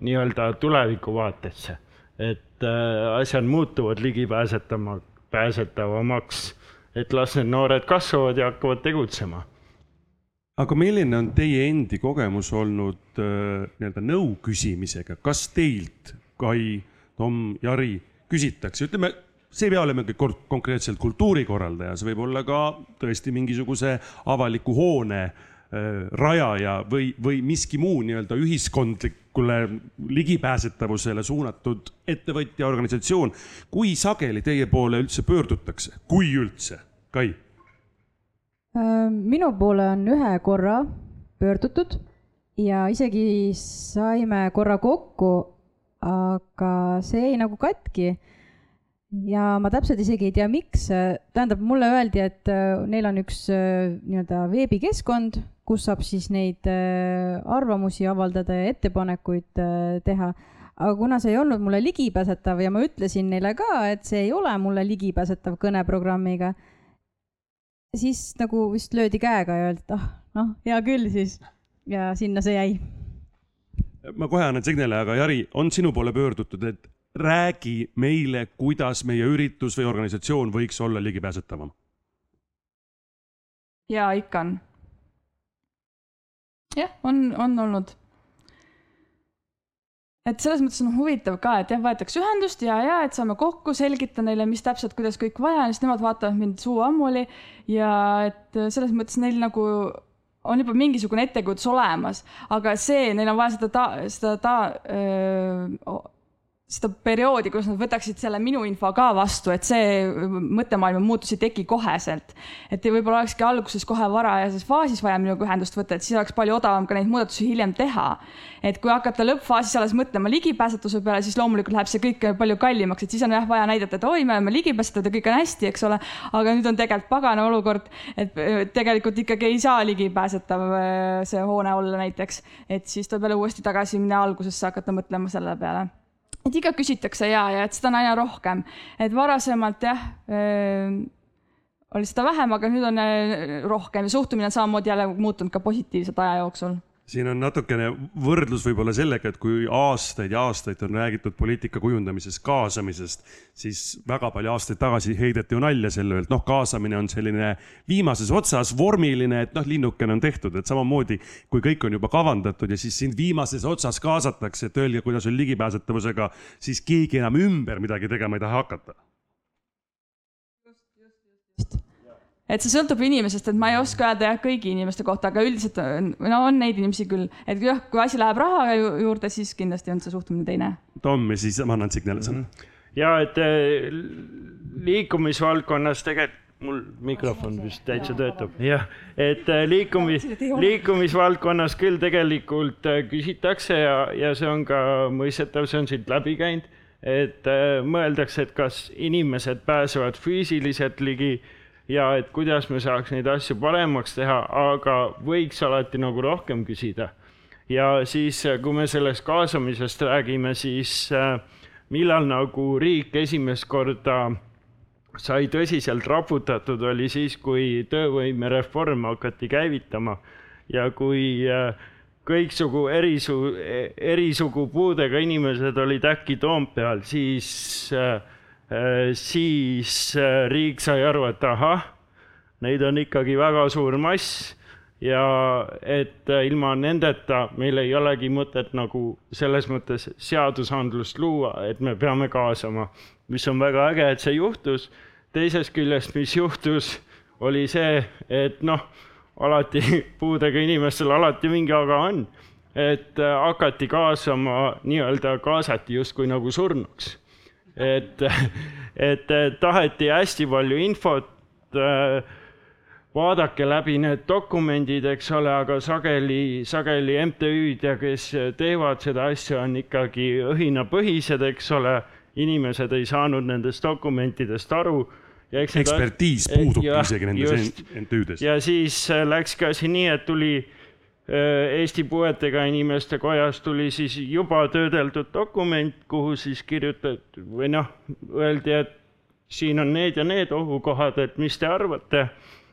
[SPEAKER 4] nii-öelda tulevikuvaatesse. et äh, asjad muutuvad ligipääsetama, pääsetavamaks, et las need noored kasvavad ja hakkavad tegutsema
[SPEAKER 2] aga milline on teie endi kogemus olnud äh, nii-öelda nõu küsimisega, kas teilt, Kai, Tom, Jari, küsitakse, ütleme, see ei pea olema kõik konkreetselt kultuurikorraldaja, see võib olla ka tõesti mingisuguse avaliku hoone äh, rajaja või, või miski muu nii-öelda ühiskondlikule ligipääsetavusele suunatud ettevõtja, organisatsioon. kui sageli teie poole üldse pöördutakse, kui üldse, Kai?
[SPEAKER 3] Äh, minu poole on ühe korra pöördutud ja isegi saime korra kokku, aga see jäi nagu katki. ja ma täpselt isegi ei tea, miks, tähendab, mulle öeldi, et äh, neil on üks äh, nii-öelda veebikeskkond, kus saab siis neid arvamusi avaldada ja ettepanekuid teha aga kuna see ei olnud mulle ligipääsetav ja ma ütlesin neile ka, et see ei ole mulle ligipääsetav kõneprogrammiga, siis nagu vist löödi käega ja öeldi, et ah, noh, hea küll siis. ja sinna see jäi.
[SPEAKER 2] ma kohe annan Signele, aga Jari, on sinu poole pöördutud, et räägi meile, kuidas meie üritus või organisatsioon võiks olla ligipääsetavam?
[SPEAKER 7] ja ikka on. jah, on, on olnud et selles mõttes on huvitav ka, et jah, võetakse ühendust ja, ja et saame kokku, selgitan neile, mis täpselt, kuidas kõik vaja on, siis nemad vaatavad mind suu ammuli ja et selles mõttes neil nagu on juba mingisugune ettekujutus olemas, aga see, neil on vaja seda ta, seda ta seda perioodi, kus nad võtaksid selle minu info ka vastu, et see mõttemaailma muutus ei teki koheselt. et võib-olla olekski alguses kohe varajases faasis vaja minuga ühendust võtta, et siis oleks palju odavam ka neid muudatusi hiljem teha. et kui hakata lõppfaasis alles mõtlema ligipääsetuse peale, siis loomulikult läheb see kõik palju kallimaks, et siis on jah vaja näidata, et oi, me oleme ligipääsetavad ja kõik on hästi, eks ole. aga nüüd on tegelikult pagana olukord, et tegelikult ikkagi ei saa ligipääsetav see hoone olla näiteks, et siis tuleb jälle uuesti tagasi minna algusesse hakata mõtlema selle peale et ikka küsitakse ja, ja et seda on aina rohkem, et varasemalt jah oli seda vähem, aga nüüd on rohkem ja suhtumine on samamoodi jälle muutunud ka positiivselt aja jooksul
[SPEAKER 2] siin on natukene võrdlus võib-olla sellega, et kui aastaid ja aastaid on räägitud poliitika kujundamisest, kaasamisest, siis väga palju aastaid tagasi heideti ju nalja selle üle, et noh, kaasamine on selline viimases otsas vormiline, et noh, linnukene on tehtud, et samamoodi kui kõik on juba kavandatud ja siis sind viimases otsas kaasatakse, et öelge, kuidas on ligipääsetavusega, siis keegi enam ümber midagi tegema ei taha hakata
[SPEAKER 7] et see sõltub inimesest, et ma ei oska öelda jah kõigi inimeste kohta, aga üldiselt no on neid inimesi küll, et jah, kui asi läheb raha juurde, siis kindlasti on see suhtumine teine.
[SPEAKER 2] Tom ja siis ma annan Signale sõna.
[SPEAKER 4] ja et eh, liikumisvaldkonnas tegelikult mul mikrofon vist täitsa töötab, jah, et eh, liikumis, liikumisvaldkonnas küll tegelikult eh, küsitakse ja, ja see on ka mõistetav, see on siit läbi käinud, et mõeldakse, et kas inimesed pääsevad füüsiliselt ligi ja et kuidas me saaks neid asju paremaks teha, aga võiks alati nagu rohkem küsida. ja siis, kui me sellest kaasamisest räägime, siis äh, millal nagu riik esimest korda sai tõsiselt raputatud, oli siis, kui töövõimereform hakati käivitama ja kui äh, kõiksugu erisu-, erisugu puudega inimesed olid äkki Toompeal, siis äh, Äh, siis äh, riik sai aru, et ahah, neid on ikkagi väga suur mass ja et äh, ilma nendeta meil ei olegi mõtet nagu selles mõttes seadusandlust luua, et me peame kaasama, mis on väga äge, et see juhtus. teisest küljest, mis juhtus, oli see, et noh, alati puudega inimestel alati mingi aga on, et hakati kaasama, nii-öelda kaasati justkui nagu surnuks et, et taheti hästi palju infot. Äh, vaadake läbi need dokumendid, eks ole, aga sageli, sageli MTÜ-d ja kes teevad seda asja, on ikkagi õhinapõhised, eks ole. inimesed ei saanud nendest dokumentidest aru
[SPEAKER 2] ekspertiis puudub ja, isegi nendes MTÜ-des.
[SPEAKER 4] ja siis läks ka asi nii, et tuli Äh, Eesti Puuetega Inimeste Kojast tuli siis juba töödeldud dokument, kuhu siis kirjutati või noh, öeldi, et siin on need ja need ohukohad, et mis te arvate.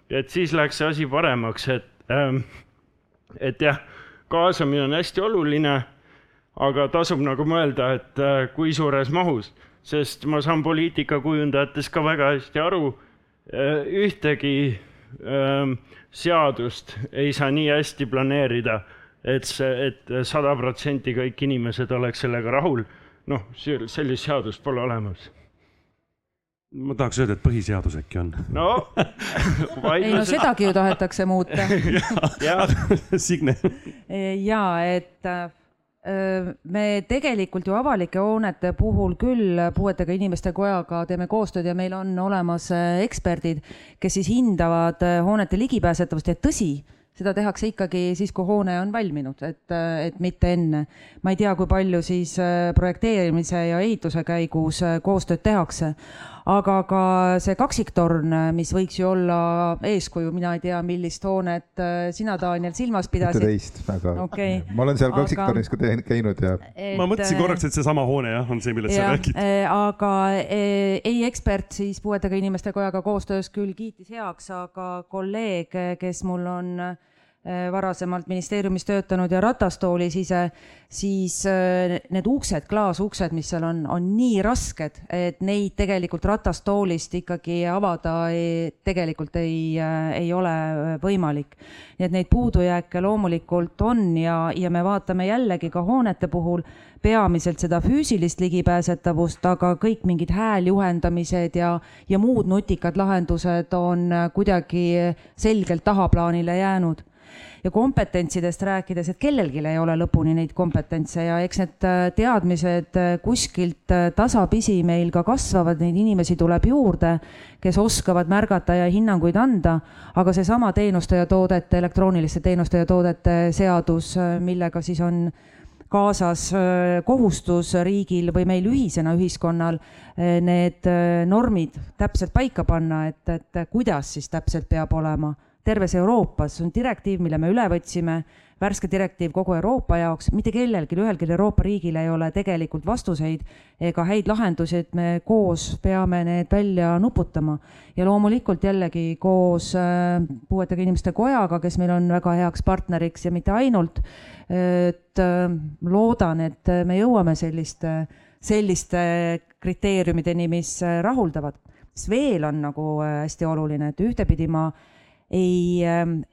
[SPEAKER 4] et siis läks see asi paremaks, et, ähm, et jah, kaasamine on hästi oluline, aga tasub nagu mõelda, et äh, kui suures mahus, sest ma saan poliitikakujundajatest ka väga hästi aru, äh, ühtegi ähm, seadust ei saa nii hästi planeerida, et see, et sada protsenti kõik inimesed oleks sellega rahul. noh, sellist seadust pole olemas
[SPEAKER 2] ma tahaks öelda, et põhiseadus äkki on.
[SPEAKER 4] no
[SPEAKER 5] ei no sedagi ju tahetakse muuta.
[SPEAKER 2] Signe.
[SPEAKER 5] ja et me tegelikult ju avalike hoonete puhul küll puuetega inimeste kojaga teeme koostööd ja meil on olemas eksperdid, kes siis hindavad hoonete ligipääsetavust. Ja tõsi, seda tehakse ikkagi siis, kui hoone on valminud, et, et mitte enne. ma ei tea, kui palju siis äh, projekteerimise ja ehituse käigus äh, koostööd tehakse, aga ka see kaksiktorn, mis võiks ju olla eeskuju, mina ei tea, millist hoonet äh, sina, Daniel, silmas pidasid.
[SPEAKER 6] teist, aga
[SPEAKER 5] Okei.
[SPEAKER 6] ma olen seal
[SPEAKER 5] Aga-
[SPEAKER 6] kaksiktornis ka te- käinud ja
[SPEAKER 2] ma mõtlesin korraks, et seesama hoone jah, on see, millest sa
[SPEAKER 5] jah,
[SPEAKER 2] räägid.
[SPEAKER 5] aga ei ekspert siis puuetega inimeste kojaga koostöös küll kiitis heaks, aga kolleeg, kes mul on varasemalt ministeeriumis töötanud ja ratastoolis ise, siis eh, need uksed, klaasuksed, mis seal on, on nii rasked, et neid tegelikult ratastoolist ikkagi avada ei, tegelikult ei, ei ole võimalik. nii et neid puudujääke loomulikult on ja, ja me vaatame jällegi ka hoonete puhul peamiselt seda füüsilist ligipääsetavust, aga kõik mingid hääljuhendamised ja, ja muud nutikad lahendused on kuidagi selgelt tahaplaanile jäänud ja kompetentsidest rääkides, et kellelgi ei ole lõpuni neid kompetentse ja eks need äh, teadmised äh, kuskilt äh, tasapisi meil ka kasvavad, neid inimesi tuleb juurde, kes oskavad märgata ja hinnanguid anda, aga seesama teenuste ja toodete, elektrooniliste teenuste ja toodete seadus, millega siis on kaasas kohustus riigil või meil ühisena ühiskonnal need normid täpselt paika panna, et, et kuidas siis täpselt peab olema terves Euroopas, see on direktiiv, mille me üle võtsime, värske direktiiv kogu Euroopa jaoks, mitte kellelgi, ühelgi Euroopa riigil ei ole tegelikult vastuseid ega häid lahendusi, et me koos peame need välja nuputama. ja loomulikult jällegi koos äh, puuetega inimeste kojaga, kes meil on väga heaks partneriks ja mitte ainult, et äh, loodan, et me jõuame selliste, selliste kriteeriumideni, mis äh, rahuldavad. mis veel on nagu hästi oluline, et ühtepidi ma ei,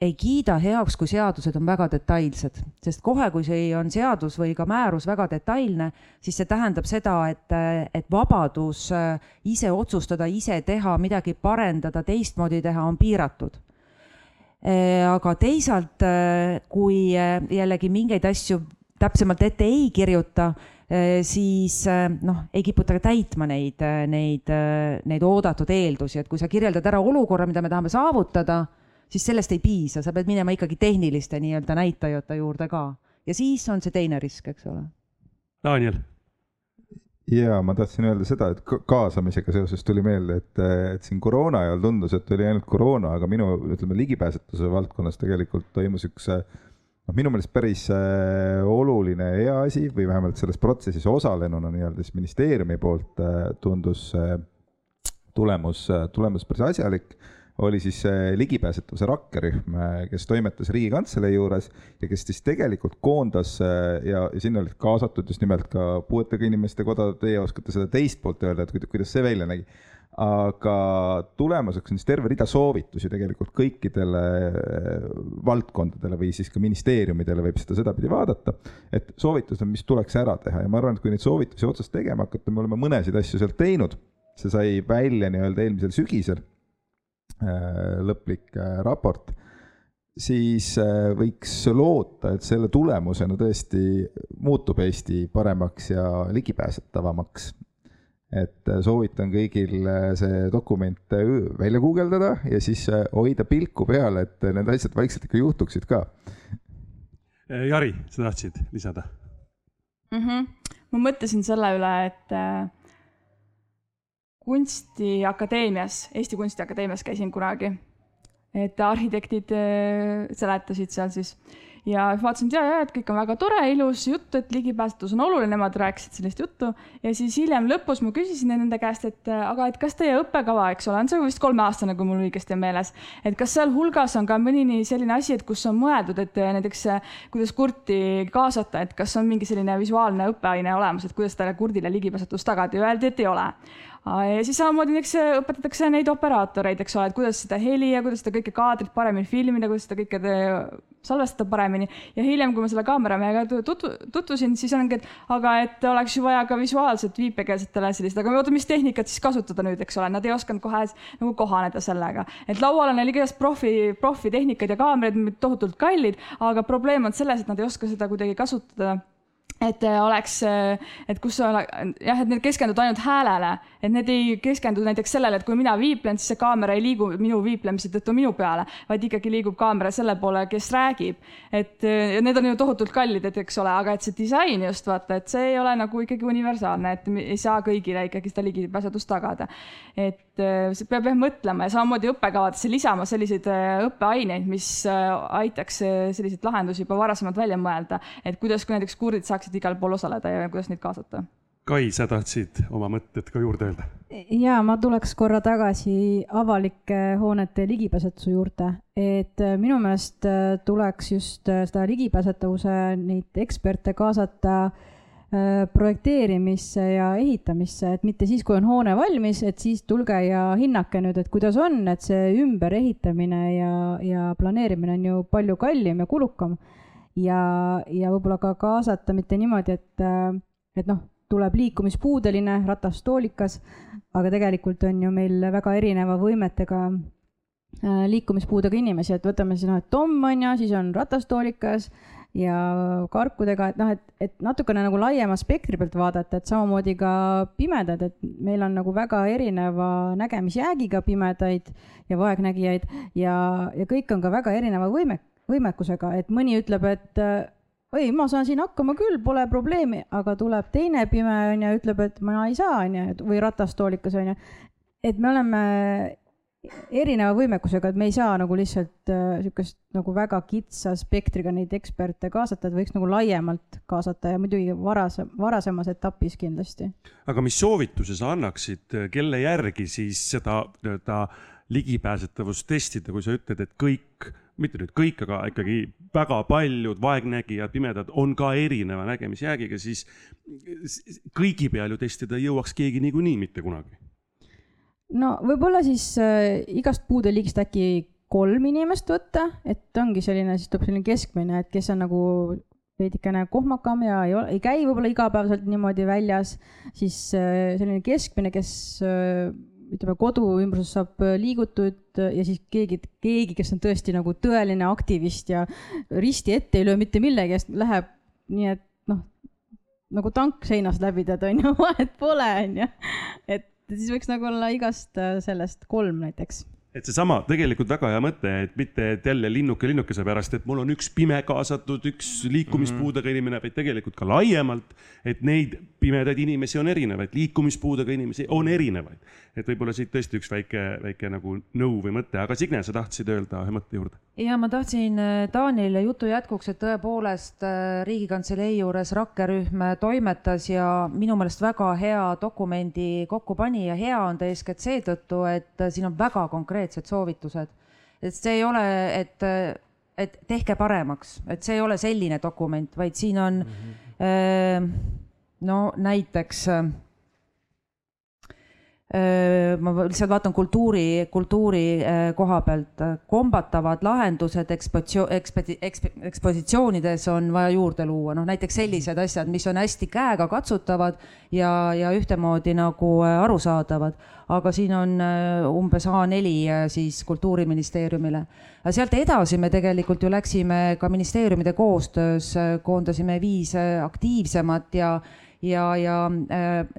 [SPEAKER 5] ei kiida heaks, kui seadused on väga detailsed, sest kohe, kui see on seadus või ka määrus väga detailne, siis see tähendab seda, et, et vabadus äh, ise otsustada, ise teha, midagi parendada, teistmoodi teha on piiratud. aga teisalt, kui äh, jällegi mingeid asju täpsemalt ette ei kirjuta, siis äh, noh, ei kiputa ka täitma neid, neid, neid oodatud eeldusi, et kui sa kirjeldad ära olukorra, mida me tahame saavutada, siis sellest ei piisa, sa pead minema ikkagi tehniliste nii-öelda näitajate juurde ka. Ja siis on see teine risk, eks ole.
[SPEAKER 2] Daniel,
[SPEAKER 6] ja ma tahtsin öelda seda, et ka- kaasamisega seoses tuli meelde, et, et siin koroona ajal tundus, et oli ainult koroona, aga minu, ütleme ligipääsetuse valdkonnas tegelikult toimus üks noh, minu meelest päris äh, oluline ja hea asi või vähemalt selles protsessis osalenuna nii-öelda siis ministeeriumi poolt äh, tundus äh, tulemus, tulemus päris asjalik oli siis ligipääsetavuse rakkerühm, kes toimetas Riigikantselei juures ja kes siis tegelikult koondas äh, ja, ja sinna olid kaasatud just nimelt ka puuetega inimeste koda, teie oskate seda teist poolt öelda, et kuida- kuidas see välja nägi. aga tulemuseks on siis terve rida soovitusi tegelikult kõikidele äh, valdkondadele või siis ka ministeeriumidele võib seda sedapidi vaadata, et soovitused, mis tuleks ära teha. Ja ma arvan, et kui neid soovitusi otsast tegema hakata, me oleme mõnesid asju sealt teinud, see sai välja nii-öelda eelmisel sügisel. äh, lõplik äh, raport, siis äh, võiks loota, et selle tulemusena tõesti muutub Eesti paremaks ja ligipääsetavamaks. et äh, soovitan kõigil äh, see dokument äh, välja guugeldada ja siis äh, hoida pilku peal, et äh, need asjad vaikselt ikka juhtuksid ka.
[SPEAKER 2] Jari, sa tahtsid lisada?
[SPEAKER 7] mm. -hmm. ma mõtlesin selle üle, et äh, kunstiakadeemias, Eesti Kunstiakadeemias käisin kunagi, et arhitektid äh, seletasid seal siis. Ja vaatasin, et ja, ja, et kõik on väga tore, ilus jutt, et ligipääsetavus on oluline, nemad rääkisid sellist juttu. Ja siis hiljem lõpus ma küsisin nende käest, et äh, aga et kas teie õppekava, eks ole, on see vist kolmeaastane, kui mul õigesti on meeles, et kas sealhulgas on ka mõni selline asi, et kus on mõeldud, et äh, näiteks kuidas kurti kaasata, et kas on mingi selline visuaalne õppeaine olemas, et kuidas talle kurdile ligipääsetavust tagada? Ja öeldi, et ei ole ja siis samamoodi näiteks õpetatakse neid operaatoreid, eks ole, et kuidas seda heli ja kuidas seda kõike kaadrit paremini filmida, kuidas seda kõike te- salvestada paremini. Ja hiljem, kui ma selle kaameramehega tutvu-, tutvusin, siis ongi, et aga et oleks ju vaja ka visuaalset viipekeelsetele sellist, aga oota, mis tehnikat siis kasutada nüüd, eks ole, nad ei osanud kohe nagu kohaneda sellega, et laual on neil igast profi, profitehnikaid ja kaamerad, tohutult kallid, aga probleem on selles, et nad ei oska seda kuidagi kasutada et äh, oleks, et kus ole, jah, et need keskenduvad ainult häälele, et need ei keskendu näiteks sellele, et kui mina viiplen, siis see kaamera ei liigu minu viiplemise tõttu minu peale, vaid ikkagi liigub kaamera selle poole, kes räägib. et ja need on ju tohutult kallid, et eks ole, aga et see disain just vaata, et see ei ole nagu ikkagi universaalne, et ei saa kõigile ikkagi seda ligipääsetust tagada. et see peab jah mõtlema ja samamoodi õppekavadesse lisama selliseid õppeaineid, mis aitaks selliseid lahendusi juba varasemalt välja mõelda, et kuidas, kui näiteks kurdid saaksid saaksid igal pool osaleda ja kuidas neid kaasata.
[SPEAKER 2] Kai, sa tahtsid oma mõtted ka juurde öelda?
[SPEAKER 3] ja ma tuleks korra tagasi avalike hoonete ligipääsetuse juurde, et äh, minu meelest äh, tuleks just äh, seda ligipääsetavuse neid eksperte kaasata projekteerimisse ja ehitamisse, et mitte siis, kui on hoone valmis, et siis tulge ja hinnake nüüd, et kuidas on, et see ümberehitamine ja, ja planeerimine on ju palju kallim ja kulukam ja, ja võib-olla ka kaasata mitte niimoodi, et, et noh, tuleb liikumispuudeline ratastoolikas, aga tegelikult on ju meil väga erineva võimetega äh, liikumispuudega inimesi, et võtame siis noh, et Tom on ju, siis on ratastoolikas ja karkudega, et noh, et, et natukene nagu laiema spektri pealt vaadata, et samamoodi ka pimedad, et meil on nagu väga erineva nägemisjäägiga pimedaid ja vaegnägijaid ja, ja kõik on ka väga erineva võime, võimekusega, et mõni ütleb, et oi, ma saan siin hakkama küll, pole probleemi, aga tuleb teine pime onju, ütleb, et ma ei saa onju, või ratastoolikas onju. et me oleme erineva võimekusega, et me ei saa nagu lihtsalt niisugust äh, nagu väga kitsa spektriga neid eksperte kaasata, et võiks nagu laiemalt kaasata ja muidugi varasem, varasemas etapis kindlasti.
[SPEAKER 2] aga mis soovituse sa annaksid, kelle järgi siis seda nii-öelda ligipääsetavust testida, kui sa ütled, et kõik mitte nüüd kõik, aga ikkagi väga paljud vaegnägijad, pimedad on ka erineva nägemisjäägiga, siis kõigi peal ju testida ei jõuaks keegi niikuinii mitte kunagi.
[SPEAKER 3] no võib-olla siis äh, igast puudeliigist äkki kolm inimest võtta, et ongi selline, siis tuleb selline keskmine, et kes on nagu veidikene kohmakam ja ei ole, ei käi võib-olla igapäevaselt niimoodi väljas, siis äh, selline keskmine, kes äh, ütleme, kodu ümbruses saab äh, liigutud äh, ja siis keegi, keegi, kes on tõesti nagu tõeline aktivist ja risti ette ei löö mitte millegi eest, läheb nii, et noh, nagu tank seinast läbi tead, on ju, vahet pole, on ju. et siis võiks nagu olla igast äh, sellest kolm näiteks
[SPEAKER 2] et seesama tegelikult väga hea mõte, et mitte et jälle linnuke linnukese pärast, et mul on üks pime kaasatud, üks liikumispuudega inimene, vaid tegelikult ka laiemalt, et neid pimedaid inimesi on erinevaid, liikumispuudega inimesi on erinevaid. et võib-olla siit tõesti üks väike, väike nagu nõu või mõte, aga Signe, sa tahtsid öelda ühe mõtte juurde?
[SPEAKER 5] ja ma tahtsin äh, Taanile jutu jätkuks, et tõepoolest äh, Riigikantselei juures rakkerühm toimetas ja minu meelest väga hea dokumendi kokku pani ja hea on ta eeskätt seetõttu, et äh, siin on väga konkreetsed soovitused. et see ei ole, et, et tehke paremaks, et see ei ole selline dokument, vaid siin on mm -hmm. no näiteks ma lihtsalt vaatan kultuuri, kultuuri koha pealt, kombatavad lahendused ekspotsioon, ekspedi-, eksp-, ekspositsioonides on vaja juurde luua, noh näiteks sellised asjad, mis on hästi käegakatsutavad ja, ja ühtemoodi nagu arusaadavad. aga siin on umbes A4 siis Kultuuriministeeriumile. sealt edasi me tegelikult ju läksime ka ministeeriumide koostöös, koondasime viis aktiivsemat ja, ja, ja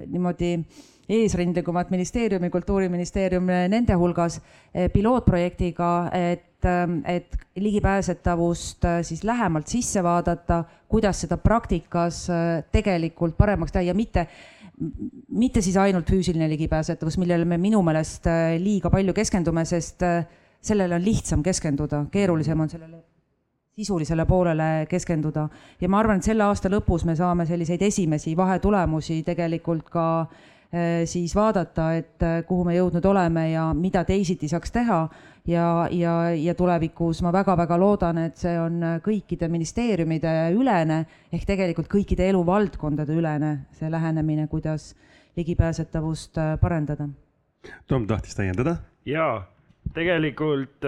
[SPEAKER 5] niimoodi äh, eesrindlikumat ministeeriumi, Kultuuriministeerium nende hulgas eh, pilootprojektiga, et, eh, et ligipääsetavust eh, siis lähemalt sisse vaadata, kuidas seda praktikas tegelikult paremaks teha ja mitte, mitte siis ainult füüsiline ligipääsetavus, millele me minu meelest liiga palju keskendume, sest sellele on lihtsam keskenduda, keerulisem on sellele sisulisele poolele keskenduda. Ja ma arvan, et selle aasta lõpus me saame selliseid esimesi vahetulemusi tegelikult ka äh, Äh, siis vaadata, et äh, kuhu me jõudnud oleme ja mida teisiti saaks teha. ja, ja, ja tulevikus ma väga-väga loodan, et see on kõikide ministeeriumide ülene ehk tegelikult kõikide eluvaldkondade ülene see lähenemine, kuidas ligipääsetavust parendada.
[SPEAKER 2] Tom tahtis täiendada?
[SPEAKER 4] jaa, tegelikult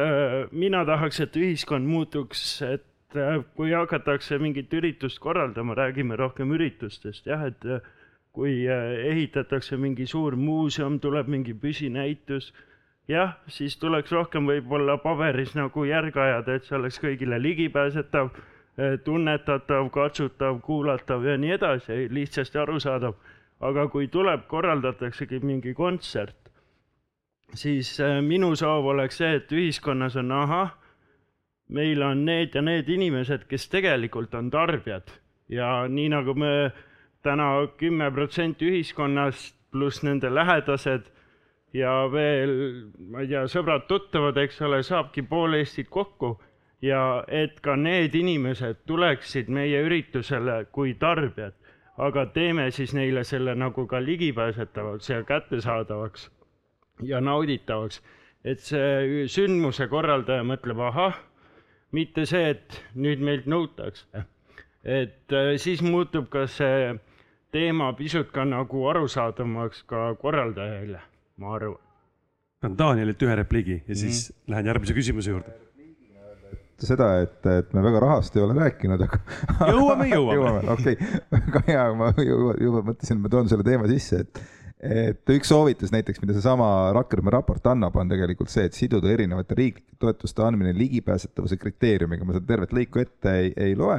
[SPEAKER 4] mina tahaks, et ühiskond muutuks, et kui hakatakse mingit üritust korraldama, räägime rohkem üritustest, jah, et kui äh, ehitatakse mingi suur muuseum, tuleb mingi püsinäitus, jah, siis tuleks rohkem võib-olla paberis nagu järge ajada, et see oleks kõigile ligipääsetav. tunnetatav, katsutav, kuulatav ja nii edasi, lihtsasti arusaadav. aga kui tuleb, korraldataksegi mingi kontsert, siis äh, minu soov oleks see, et ühiskonnas on ahah, meil on need ja need inimesed, kes tegelikult on tarbijad ja nii nagu me täna kümme protsenti ühiskonnast pluss nende lähedased ja veel, ma ei tea, sõbrad-tuttavad, eks ole, saabki pool Eestit kokku ja et ka need inimesed tuleksid meie üritusele kui tarbijad, aga teeme siis neile selle nagu ka ligipääsetavaks ja kättesaadavaks ja nauditavaks, et see sündmuse korraldaja mõtleb, ahah, mitte see, et nüüd meilt nõutakse. et äh, siis muutub ka see teema pisut ka nagu arusaadavamaks ka korraldajaile, ma arvan.
[SPEAKER 2] annan Danielilt ühe repliigi ja siis mm. lähen järgmise küsimuse juurde.
[SPEAKER 6] seda, et, et me väga rahast ei ole rääkinud, aga.
[SPEAKER 2] jõuame, jõuame.
[SPEAKER 6] jõuame, okei okay., väga hea, ma juba, juba mõtlesin, ma toon selle teema sisse, et et üks soovitus näiteks, mida seesama Rakkermaa raport annab, on tegelikult see, et siduda erinevate riiklike toetuste andmine ligipääsetavuse kriteeriumiga, ma seda tervet lõiku ette ei, ei loe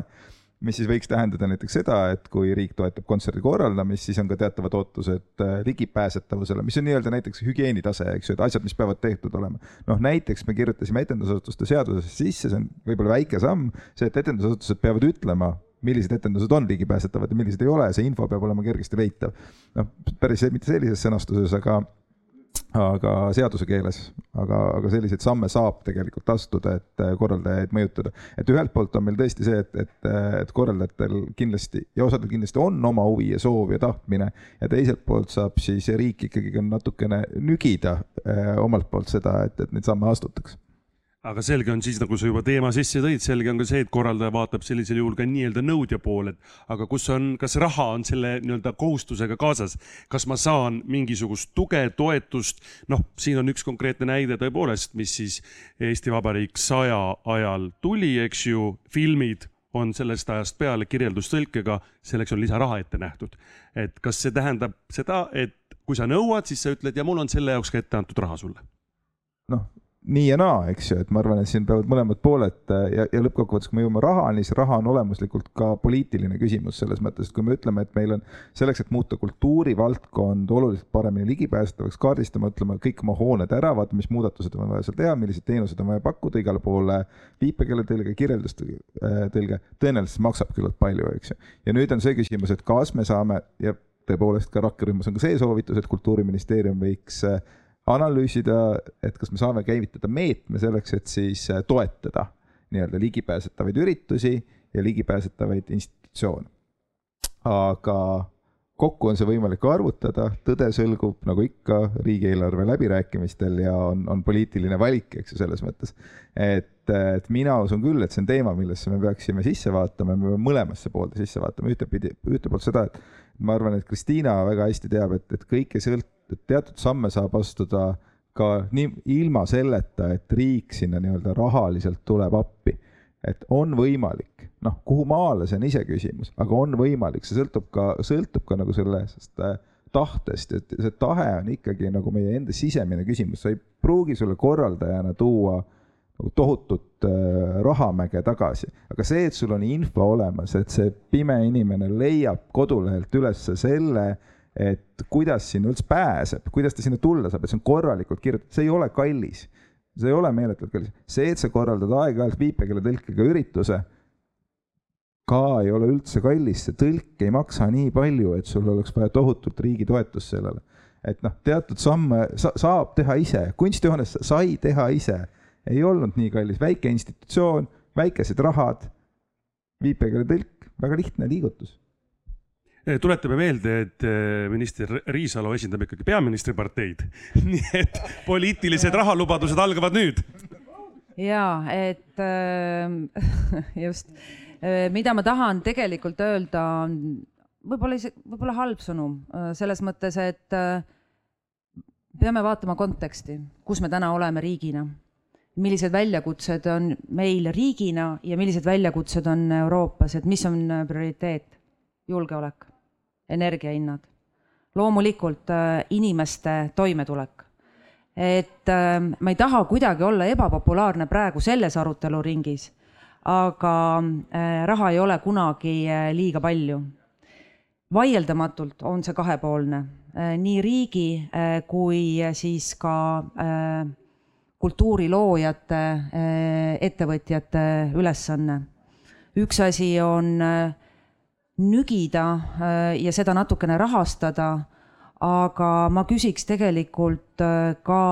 [SPEAKER 6] mis siis võiks tähendada näiteks seda, et kui riik toetab kontserdi korraldamist, siis on ka teatavad ootused äh, ligipääsetavusele, mis on nii-öelda näiteks hügieenitase, eks ju, et asjad, mis peavad tehtud olema. noh, näiteks me kirjutasime etendusasutuste seadusesse sisse, see on võib-olla väike samm, see, et etendusasutused peavad ütlema, millised etendused on ligipääsetavad ja millised ei ole, see info peab olema kergesti leitav. noh, päris mitte sellises sõnastuses, aga aga seaduse keeles, aga, aga selliseid samme saab tegelikult astuda, et äh, korraldajaid mõjutada. et ühelt poolt on meil tõesti see, et, et, et korraldajatel kindlasti ja osadel kindlasti on oma huvi ja soov ja tahtmine ja teiselt poolt saab siis riik ikkagi ka natukene nügida eh, omalt poolt seda, et, et neid samme astutaks
[SPEAKER 2] aga selge on siis, nagu sa juba teema sisse tõid, selge on ka see, et korraldaja vaatab sellisel juhul ka nii-öelda nõudja poole, et aga kus on, kas raha on selle nii-öelda kohustusega kaasas, kas ma saan mingisugust tuge, toetust, noh, siin on üks konkreetne näide tõepoolest, mis siis Eesti Vabariik saja ajal tuli, eks ju, filmid on sellest ajast peale kirjeldustõlkega, selleks on lisaraha ette nähtud. et kas see tähendab seda, et kui sa nõuad, siis sa ütled ja mul on selle jaoks ka ette antud raha sulle?
[SPEAKER 6] noh, nii ja naa, eks ju, et ma arvan, et siin peavad mõlemad pooled äh, ja, ja lõppkokkuvõttes, kui me jõuame rahani, siis raha on olemuslikult ka poliitiline küsimus selles mõttes, et kui me ütleme, et meil on selleks, et muuta kultuurivaldkond oluliselt paremini ligipääsetavaks, kaardistama, ütleme kõik oma hooned ära, vaatame, mis muudatused on vaja seal teha, milliseid teenuseid on vaja pakkuda igale poole, viipekeeletõlge, kirjeldustõlge, tõenäoliselt maksab küllalt palju, eks ju. ja nüüd on see küsimus, et kas me saame ja tõepoolest ka rakkerühmas on ka see soovitus, et Kultuuriministeerium võiks äh, analüüsida, et kas me saame käivitada meetme selleks, et siis äh, toetada nii-öelda ligipääsetavaid üritusi ja ligipääsetavaid institutsioone. aga kokku on see võimalik arvutada, tõde sõlgub nagu ikka riigieelarve läbirääkimistel ja on, on poliitiline valik, eks ju, selles mõttes. et, et mina usun küll, et see on teema, millesse me peaksime sisse vaatama, me peame mõlemasse poolde sisse vaatama, ühtepidi, ühte poolt seda, et ma arvan, et Kristiina väga hästi teab, et, et kõik ei sõlt-, teatud samme saab astuda ka nii ilma selleta, et riik sinna nii-öelda rahaliselt tuleb appi. Et on võimalik, noh, kuhu maale, see on iseküsimus, aga on võimalik, see sõltub ka, sõltub ka nagu sellest äh, tahtest, et see tahe on ikkagi nagu meie enda sisemine küsimus, sa ei pruugi sulle korraldajana tuua nagu tohutut äh, rahamäge tagasi, aga see, et sul on info olemas, et see pime inimene leiab kodulehelt üles selle et kuidas sinna üldse pääseb, kuidas ta sinna tulla saab, et see on korralikult kirjutatud, see ei ole kallis. See ei ole meeletult kallis, see, et sa korraldad aeg-ajalt viipekeeletõlkega ürituse, ka ei ole üldse kallis, see tõlk ei maksa nii palju, et sul oleks vaja tohutult riigi toetust sellele. et noh, teatud samme sa, saab teha ise, kunstihoones sai teha ise, ei olnud nii kallis, väike institutsioon, väikesed rahad, viipekeeletõlk, väga lihtne liigutus
[SPEAKER 2] tuletame meelde, et eh, minister Riisalo esindab ikkagi peaministriparteid. nii et poliitilised rahalubadused algavad nüüd.
[SPEAKER 5] ja et äh, just, mida ma tahan tegelikult öelda, on võib-olla isegi, võib-olla halb sõnum selles mõttes, et peame vaatama konteksti, kus me täna oleme riigina millised väljakutsed on meil riigina ja millised väljakutsed on Euroopas, et mis on prioriteet? julgeolek energiahinnad, loomulikult äh, inimeste toimetulek. et äh, ma ei taha kuidagi olla ebapopulaarne praegu selles aruteluringis, aga äh, raha ei ole kunagi äh, liiga palju. vaieldamatult on see kahepoolne, nii riigi kui siis ka kultuuriloojate, ettevõtjate ülesanne. üks asi on nügida ja seda natukene rahastada, aga ma küsiks tegelikult ka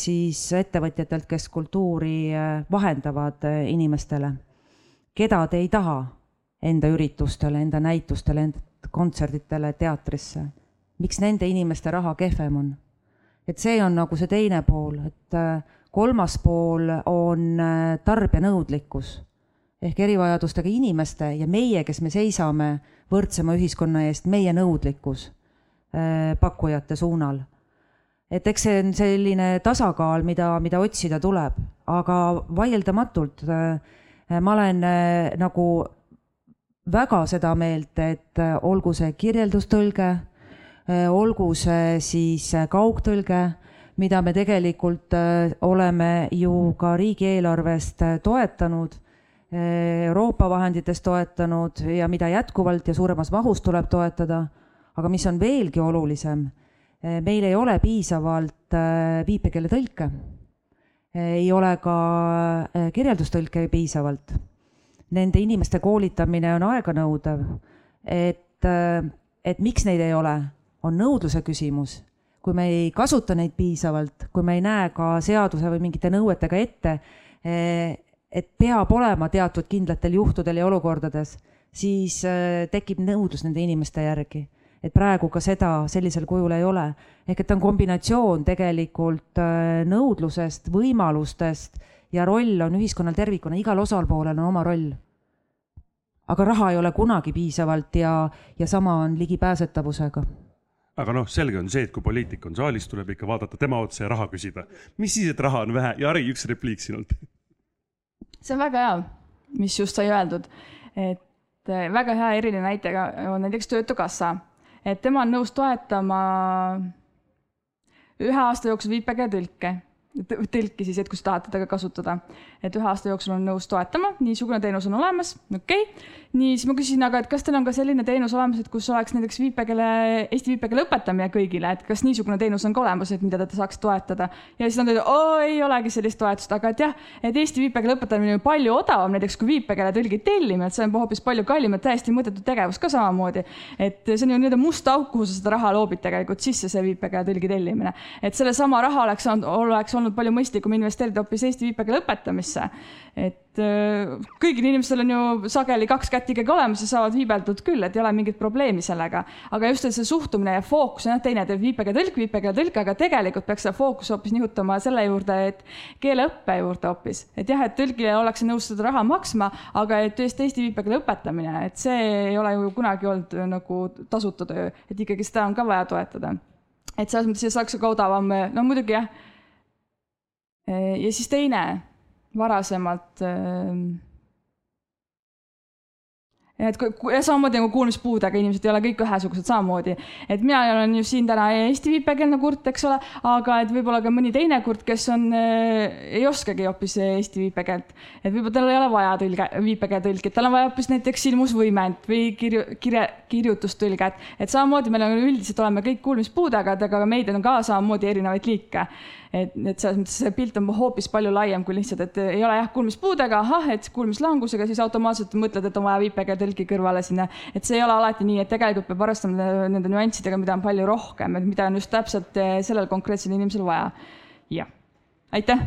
[SPEAKER 5] siis ettevõtjatelt, kes kultuuri vahendavad inimestele. keda te ei taha enda üritustele, enda näitustele, enda kontserditele, teatrisse? miks nende inimeste raha kehvem on? et see on nagu see teine pool, et kolmas pool on tarbija nõudlikkus ehk erivajadustega inimeste ja meie, kes me seisame võrdsema ühiskonna eest, meie nõudlikkus pakkujate suunal. Et eks see on selline tasakaal, mida, mida otsida tuleb, aga vaieldamatult äh, ma olen äh, nagu väga seda meelt, et äh, olgu see kirjeldustõlge, olgu see siis kaugtõlge, mida me tegelikult oleme ju ka riigieelarvest toetanud, Euroopa vahenditest toetanud ja mida jätkuvalt ja suuremas mahus tuleb toetada, aga mis on veelgi olulisem Eh, meil ei ole piisavalt eh, viipekeeletõlke. Eh, ei ole ka kirjeldustõlke piisavalt. Nende inimeste koolitamine on aeganõudev. et, et miks neid ei ole, on nõudluse küsimus. kui me ei kasuta neid piisavalt, kui me ei näe ka seaduse või mingite nõuetega ette, et peab olema teatud kindlatel juhtudel ja olukordades, siis tekib nõudlus nende inimeste järgi et praegu ka seda sellisel kujul ei ole. ehk et ta on kombinatsioon tegelikult äh, nõudlusest, võimalustest ja roll on ühiskonnal tervikuna, igal osapoolel on oma roll. aga raha ei ole kunagi piisavalt ja, ja sama on ligipääsetavusega
[SPEAKER 2] aga noh, selge on see, et kui poliitik on saalis, tuleb ikka vaadata tema otsa ja raha küsida. mis siis, et raha on vähe ja Harri, üks repliik sinult.
[SPEAKER 7] See on väga hea, mis just sai öeldud, et äh, väga hea eriline näide on näiteks Töötukassa. Et tema on nõus toetama ühe aasta jooksul viipekeeletõlke. Tõlki siis, et kui sa tahad teda ka kasutada. et ühe aasta jooksul on nõus toetama, niisugune teenus on olemas, okei. okay.. Nii, siis ma küsisin, aga et kas teil on ka selline teenus olemas, et kus oleks näiteks viipekeele, eesti viipekeele õpetamine kõigile, et kas niisugune teenus on ka olemas, et mida te saaks toetada. ja siis nad ütlesid, oo ei olegi sellist toetust, aga et jah, et eesti viipekeele õpetamine on palju odavam näiteks kui viipekeeletõlgi tellimine, et see on hoopis palju kallim ja täiesti mõttetu tegevus ka samamoodi. et see on ju nii-öelda must auk, kuhu sa seda raha loobid tegelikult sisse, see viipekeeletõlgi tellimine. et sellesama raha oleks, oleks olnud palju mõistlikum investeerida hoopis eesti viipekeele õpetamisse. et äh, kõigil inimestel on ju sageli kaks kätt ikkagi olemas ja saavad viibeldud küll, et ei ole mingit probleemi sellega. aga just see suhtumine ja fookus on jah, teine teeb viipekeeletõlk, viipekeeletõlk, aga tegelikult peaks seda fookuse hoopis nihutama selle juurde, et keeleõppe juurde hoopis. et jah, et tõlgile ollakse nõus seda raha maksma, aga et just eesti viipekeele õpetamine, et see ei ole ju kunagi olnud nagu tasuta töö, et ikkagi seda on ka vaja toetada et selles mõttes see oleks ka odavam, no muidugi jah Äh, ja siis teine, varasemalt ähm, et ja samamoodi nagu kuulmispuudega inimesed ei ole kõik ühesugused samamoodi. et mina olen ju siin täna eesti viipekeelne kurt, eks ole, aga et võib-olla ka mõni teine kurt, kes on äh,, ei oskagi hoopis eesti viipekeelt. et võib-olla tal ei ole vaja tõlge, viipekeeletõlki, tal on vaja hoopis näiteks ilmusvõimet või kirju, kirja, kirjutustõlget. et samamoodi meil on üldiselt oleme kõik kuulmispuudega, aga meid on ka samamoodi erinevaid liike et, et selles mõttes see pilt on hoopis palju laiem kui lihtsalt, et ei ole jah, kuulmispuudega, ahah, et kuulmislangusega, siis automaatselt mõtled, et on vaja viipekeeletõlki kõrvale sinna. et see ei ole alati nii, et tegelikult peab arvestama nende nüanssidega, mida on palju rohkem, et mida on just täpselt eh, sellel konkreetsel inimesel vaja. jah, aitäh.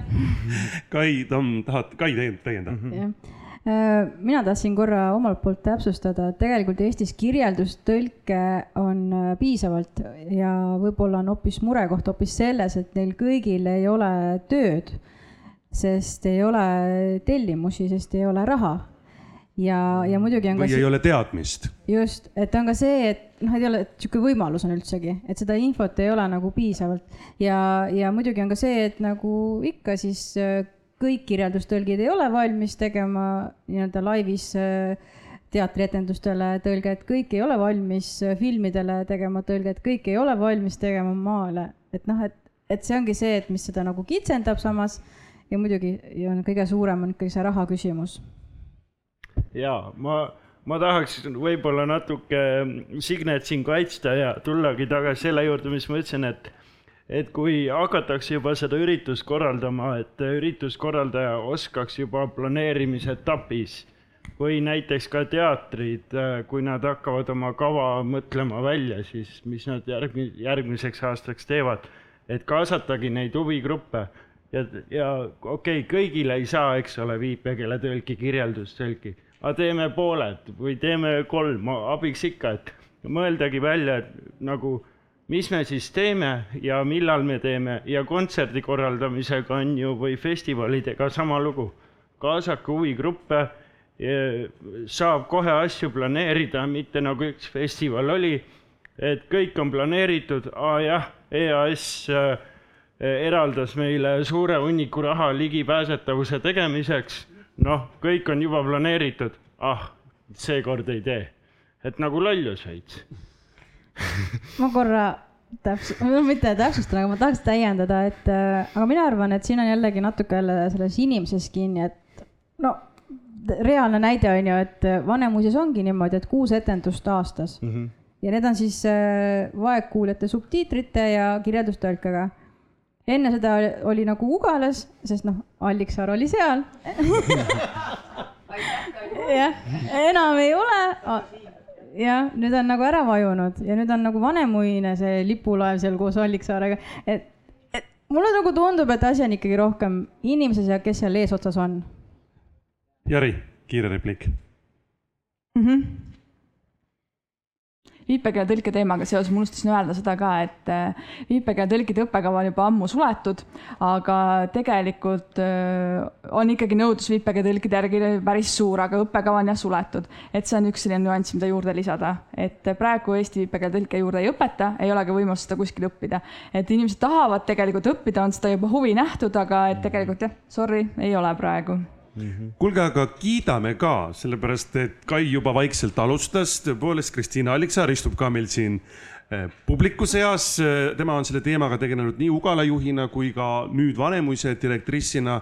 [SPEAKER 2] Kai, Tamm, tahad, Kai täienda mm?
[SPEAKER 3] -hmm. jah mina tahtsin korra omalt poolt täpsustada, et tegelikult Eestis kirjeldustõlke on äh, piisavalt ja võib-olla on hoopis murekoht hoopis selles, et neil kõigil ei ole tööd, sest ei ole tellimusi, sest ei ole raha. ja, ja muidugi on
[SPEAKER 2] või
[SPEAKER 3] ka
[SPEAKER 2] ei ole teadmist.
[SPEAKER 3] just, et on ka see, et noh, ei ole, et niisugune võimalus on üldsegi, et seda infot ei ole nagu piisavalt ja, ja muidugi on ka see, et nagu ikka siis äh, kõik kirjeldustõlgid ei ole valmis tegema nii-öelda laivis äh, teatrietendustele tõlget, kõik ei ole valmis äh, filmidele tegema tõlget, kõik ei ole valmis tegema maale, et noh, et, et see ongi see, et mis seda nagu kitsendab samas ja muidugi ja kõige suurem on ikkagi see raha küsimus.
[SPEAKER 4] ja ma, ma tahaks võib-olla natuke Signet siin kaitsta ja tullagi tagasi selle juurde, mis ma ütlesin, et et kui hakatakse juba seda üritust korraldama, et ürituskorraldaja oskaks juba planeerimise etapis või näiteks ka teatrid, kui nad hakkavad oma kava mõtlema välja, siis mis nad järgmi-, järgmiseks aastaks teevad, et kaasatagi neid huvigruppe ja, ja okei okay,, kõigile ei saa, eks ole, viipekeeletõlki, kirjeldustõlki, aga teeme pooled või teeme kolm, abiks ikka, et mõeldagi välja, et nagu mis me siis teeme ja millal me teeme? Ja kontserdi korraldamisega on ju või festivalidega sama lugu. kaasake huvigruppe, saab kohe asju planeerida, mitte nagu üks festival oli, et kõik on planeeritud, aa jah, EAS äh, eraldas meile suure hunniku raha ligipääsetavuse tegemiseks, noh, kõik on juba planeeritud, ah, seekord ei tee. et nagu lollus veits
[SPEAKER 3] ma korra täpsu-, no mitte täpsustan, aga ma tahaks täiendada, et äh, aga mina arvan, et siin on jällegi natuke jälle selles inimeses kinni, et no reaalne näide on ju, et Vanemuises ongi niimoodi, et kuus etendust aastas mm. -hmm. ja need on siis äh, vaegkuuljate subtiitrite ja kirjeldustõlkega. enne seda oli, oli nagu Ugales, sest noh, Alliksaar oli seal jah, enam ei ole jah, nüüd on nagu ära vajunud ja nüüd on nagu Vanemuine see lipulaev seal koos Alliksaarega, et, et mulle nagu tundub, et asi on ikkagi rohkem inimeses ja kes seal eesotsas on.
[SPEAKER 2] Jari, kiire repliik
[SPEAKER 7] mm. -hmm viipekeeletõlke teemaga seoses ma unustasin öelda seda ka, et äh, viipekeeletõlkide õppekava on juba ammu suletud, aga tegelikult äh, on ikkagi nõudlus viipekeeletõlkide järgi päris suur, aga õppekava on jah suletud. et see on üks selline nüanss, mida juurde lisada, et praegu Eesti viipekeeletõlke juurde ei õpeta, ei ole ka võimalust seda kuskil õppida. et inimesed tahavad tegelikult õppida, on seda juba huvi nähtud, aga et tegelikult jah, sorry, ei ole praegu
[SPEAKER 2] Mm -hmm. kuulge, aga kiidame ka, sellepärast et Kai juba vaikselt alustas, tõepoolest Kristiina Alliksaar istub ka meil siin eh, publiku seas, tema on selle teemaga tegelenud nii Ugala juhina kui ka nüüd Vanemuise direktrissina.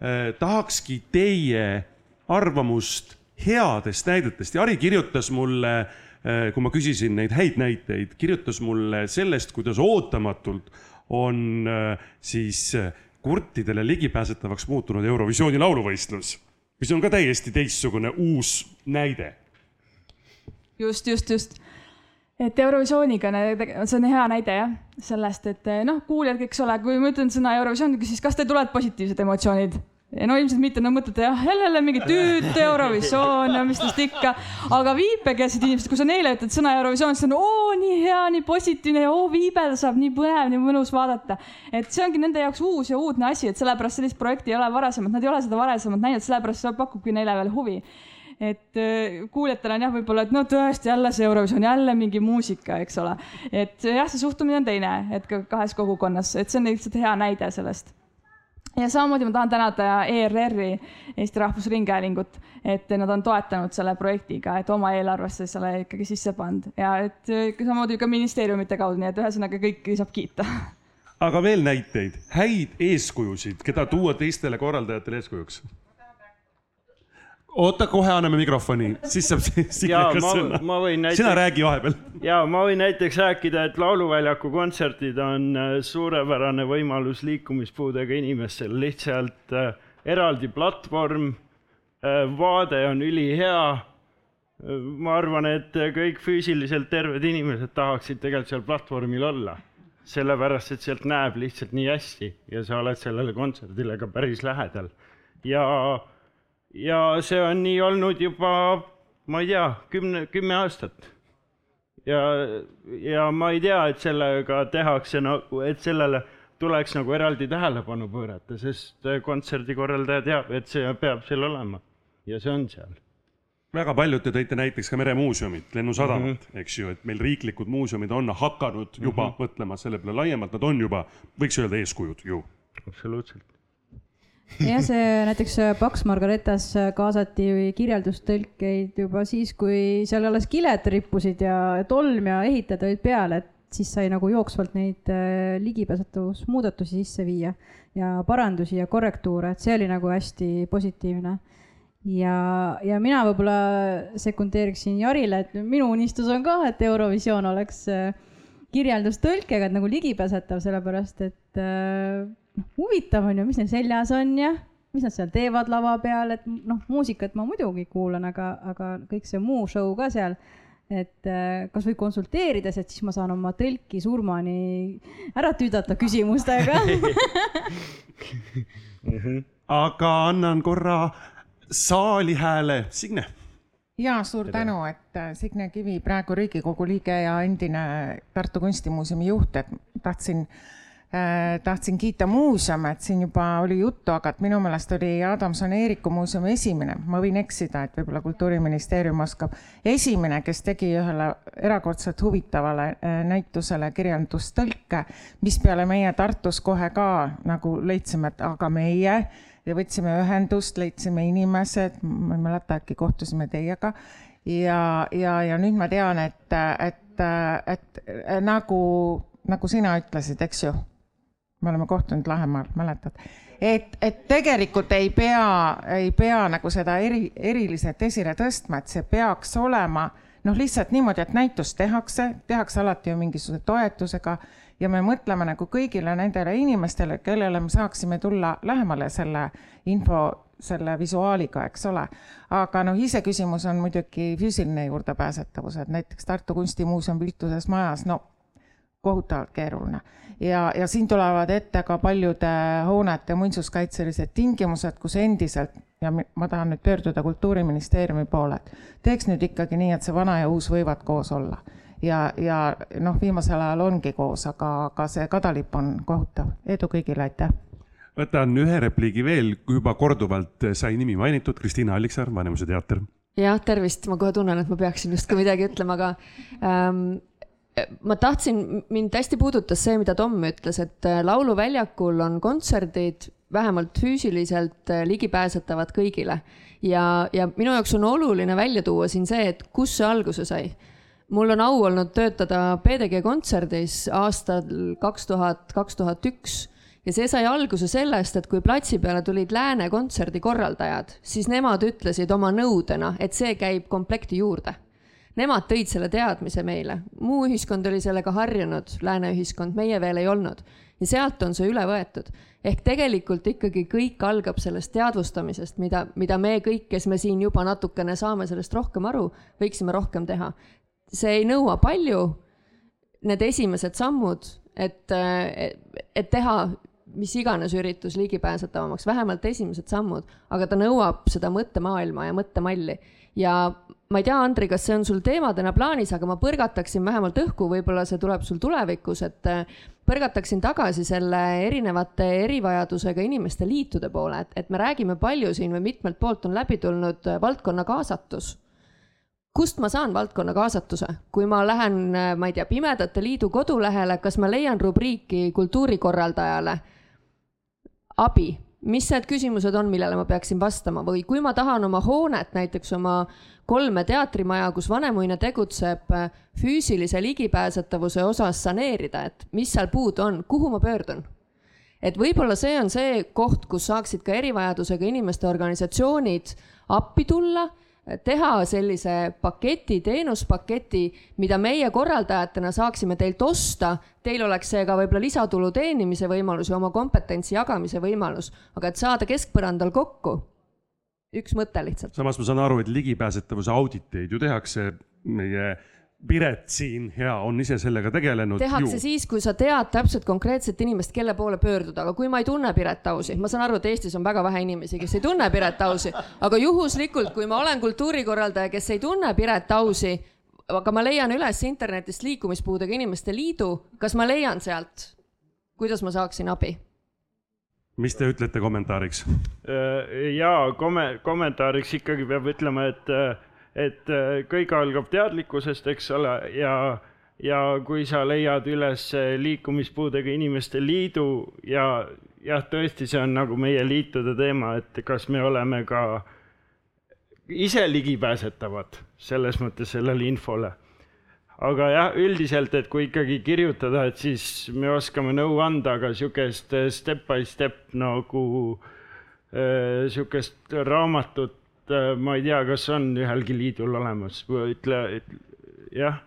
[SPEAKER 2] Eh, tahakski teie arvamust headest näidetest ja Ari kirjutas mulle, eh, kui ma küsisin neid häid näiteid, kirjutas mulle sellest, kuidas ootamatult on siis kurtidele ligipääsetavaks muutunud Eurovisiooni lauluvõistlus, mis on ka täiesti teistsugune uus näide.
[SPEAKER 7] just, just, just. et Eurovisiooniga, see on hea näide jah, sellest, et noh, kuuljad, eks ole, kui ma ütlen sõna Eurovisioon, siis kas teil tulevad positiivsed emotsioonid? No ilmselt mitte, no mõtlete jah, jälle, mingi tüütu Eurovisioon ja mis tast ikka. aga viipekeelsed inimesed, kui sa neile ütled sõna Eurovisioon, siis on oo nii hea, nii positiivne ja oo viibel saab nii põnev, nii mõnus vaadata. et see ongi nende jaoks uus ja uudne asi, et sellepärast sellist projekti ei ole varasemalt, nad ei ole seda varasemalt näinud, sellepärast see pakubki neile veel huvi et äh, kuuljatel on jah, võib-olla, et no tõesti jälle see Eurovisioon, jälle mingi muusika, eks ole. et jah, see suhtumine on teine, et ka kahes kogukonnas, et see on lihtsalt hea näide sellest ja samamoodi ma tahan tänada ERR-i, Eesti Rahvusringhäälingut, et nad on toetanud selle projektiga, et oma eelarvesse selle ikkagi sisse pannud ja et samamoodi ka ministeeriumite kaudu, nii et ühesõnaga kõiki saab kiita.
[SPEAKER 2] aga veel näiteid, häid eeskujusid, keda tuua teistele korraldajatele eeskujuks oota, kohe anname mikrofoni, siis saab Signekas sõna. Näiteks... sina räägi vahepeal.
[SPEAKER 4] ja ma võin näiteks rääkida, et Lauluväljaku kontserdid on äh, suurepärane võimalus liikumispuudega inimestel, lihtsalt äh, eraldi platvorm äh,, vaade on ülihea äh,. ma arvan, et kõik füüsiliselt terved inimesed tahaksid tegelikult seal platvormil olla, sellepärast et sealt näeb lihtsalt nii hästi ja sa oled sellele kontserdile ka päris lähedal ja ja see on nii olnud juba, ma ei tea, kümne, kümme aastat. ja, ja ma ei tea, et sellega tehakse nagu, et sellele tuleks nagu eraldi tähelepanu pöörata, sest kontserdikorraldaja teab, et see peab seal olema ja see on seal
[SPEAKER 2] väga paljud te tõite näiteks ka meremuuseumit, Lennusadamat mm, -hmm. eks ju, et meil riiklikud muuseumid on hakanud juba mm -hmm. mõtlema selle peale laiemalt, nad on juba, võiks öelda, eeskujud ju.
[SPEAKER 4] absoluutselt
[SPEAKER 3] jah, see näiteks äh, Paks Margaretas äh, kaasati kirjeldustõlkeid juba siis, kui seal alles kiled rippusid ja tolm ja ehitajad olid peal, et siis sai nagu jooksvalt neid äh, ligipääsetavusmuudatusi sisse viia ja parandusi ja korrektuure, et see oli nagu hästi positiivne. ja, ja mina võib-olla sekundeeriksin Jarile, et minu unistus on ka, et Eurovisioon oleks kirjeldustõlkega nagu ligipääsetav, sellepärast et äh, noh, huvitav on ju, mis neil seljas on ja mis nad seal teevad lava peal, et noh, muusikat ma muidugi kuulan, aga, aga kõik see muu show ka seal, et äh, kas võib konsulteerides, et siis ma saan oma tõlki surmani ära tüdata küsimustega?
[SPEAKER 2] Aga annan korra saali hääle, Signe.
[SPEAKER 8] ja suur tänu, et äh, Signe Kivi, praegu Riigikogu liige ja endine Tartu Kunstimuuseumi juht, et tahtsin äh, tahtsin kiita muuseume, et siin juba oli juttu, aga et minu meelest oli Adamson-Eeriku muuseumi esimene, ma võin eksida, et võib-olla Kultuuriministeerium oskab, esimene, kes tegi ühele erakordselt huvitavale äh, näitusele kirjandustõlke, mis peale meie Tartus kohe ka nagu leidsime, et aga meie ja võtsime ühendust, leidsime inimesed, ma ei mäleta, äkki kohtusime teiega. Ja, ja, ja nüüd ma tean, et, et, et nagu, nagu sina ütlesid, eks ju, me oleme kohtunud Lahemaal, mäletad? et, et tegelikult ei pea, ei pea nagu seda eri, eriliselt esile tõstma, et see peaks olema noh, lihtsalt niimoodi, et näitus tehakse, tehakse alati ju mingisuguse toetusega ja me mõtleme nagu kõigile nendele inimestele, kellele me saaksime tulla lähemale selle info, selle visuaaliga, eks ole. aga noh, iseküsimus on muidugi füüsiline juurdepääsetavus, et näiteks Tartu Kunstimuuseum Viltuses majas, no kohutavalt keeruline. ja, ja siin tulevad ette ka paljude hoonete muinsuskaitselised tingimused, kus endiselt ja ma tahan nüüd pöörduda Kultuuriministeeriumi poole, et teeks nüüd ikkagi nii, et see vana ja uus võivad koos olla ja, ja noh, viimasel ajal ongi koos, aga, aga see kadalipp on kohutav. edu kõigile, aitäh!
[SPEAKER 2] võtan ühe repliigi veel, juba korduvalt sai nimi mainitud, Kristiina Alliksaar, Vanemuise teater.
[SPEAKER 9] jah, tervist, ma kohe tunnen, et ma peaksin justkui midagi ütlema, aga ähm, ma tahtsin, mind hästi puudutas see, mida Tom ütles, et äh, Lauluväljakul on kontserdid vähemalt füüsiliselt äh, ligipääsetavad kõigile. ja, ja minu jaoks on oluline välja tuua siin see, et kust see alguse sai mul on au olnud töötada PDG kontserdis aastal kaks tuhat, kaks tuhat üks ja see sai alguse sellest, et kui platsi peale tulid Lääne kontserdi korraldajad, siis nemad ütlesid oma nõudena, et see käib komplekti juurde. Nemad tõid selle teadmise meile, muu ühiskond oli sellega harjunud, lääne ühiskond, meie veel ei olnud. ja sealt on see üle võetud. ehk tegelikult ikkagi kõik algab sellest teadvustamisest, mida, mida me kõik, kes me siin juba natukene saame sellest rohkem aru, võiksime rohkem teha see ei nõua palju, need esimesed sammud, et, et teha mis iganes üritus ligipääsetavamaks, vähemalt esimesed sammud, aga ta nõuab seda mõttemaailma ja mõttemalli. ja ma ei tea, Andri, kas see on sul teemadena plaanis, aga ma põrgataksin vähemalt õhku, võib-olla see tuleb sul tulevikus, et põrgataksin tagasi selle erinevate erivajadusega inimeste liitude poole, et, et me räägime palju siin või mitmelt poolt on läbi tulnud valdkonna kaasatus. Kust ma saan valdkonna kaasatuse, kui ma lähen, ma ei tea, Pimedate Liidu kodulehele, kas ma leian rubriiki kultuurikorraldajale? Abi, mis need küsimused on, millele ma peaksin vastama või kui ma tahan oma hoonet, näiteks oma kolme teatrimaja, kus Vanemuine tegutseb, füüsilise ligipääsetavuse osas saneerida, et mis seal puudu on, kuhu ma pöördun? et võib-olla see on see koht, kus saaksid ka erivajadusega inimeste organisatsioonid appi tulla teha sellise paketi, teenuspaketi, mida meie korraldajatena saaksime teilt osta. Teil oleks seega võib-olla lisatulu teenimise võimalus ja oma kompetentsi jagamise võimalus, aga et saada keskpõrandal kokku. üks mõte lihtsalt.
[SPEAKER 2] samas ma saan aru, et ligipääsetavuse auditeid ju tehakse meie Piret siin ja on ise sellega tegelenud.
[SPEAKER 9] tehakse ju. siis, kui sa tead täpselt konkreetset inimest, kelle poole pöörduda, aga kui ma ei tunne Piret Ausi, ma saan aru, et Eestis on väga vähe inimesi, kes ei tunne Piret Ausi, aga juhuslikult, kui ma olen kultuurikorraldaja, kes ei tunne Piret Ausi, aga ma leian üles internetist Liikumispuudega Inimeste Liidu, kas ma leian sealt, kuidas ma saaksin abi?
[SPEAKER 2] mis te ütlete kommentaariks?
[SPEAKER 4] ja komme-, kommentaariks ikkagi peab ütlema, et et äh, kõik algab teadlikkusest, eks ole, ja, ja kui sa leiad üles liikumispuudega inimeste liidu ja jah, tõesti, see on nagu meie liitude teema, et kas me oleme ka ise ligipääsetavad selles mõttes sellele infole. aga jah, üldiselt, et kui ikkagi kirjutada, et siis me oskame nõu anda, aga sihukest step by step nagu äh, sihukest raamatut äh, ma ei tea, kas on ühelgi liidul olemas, ütle, jah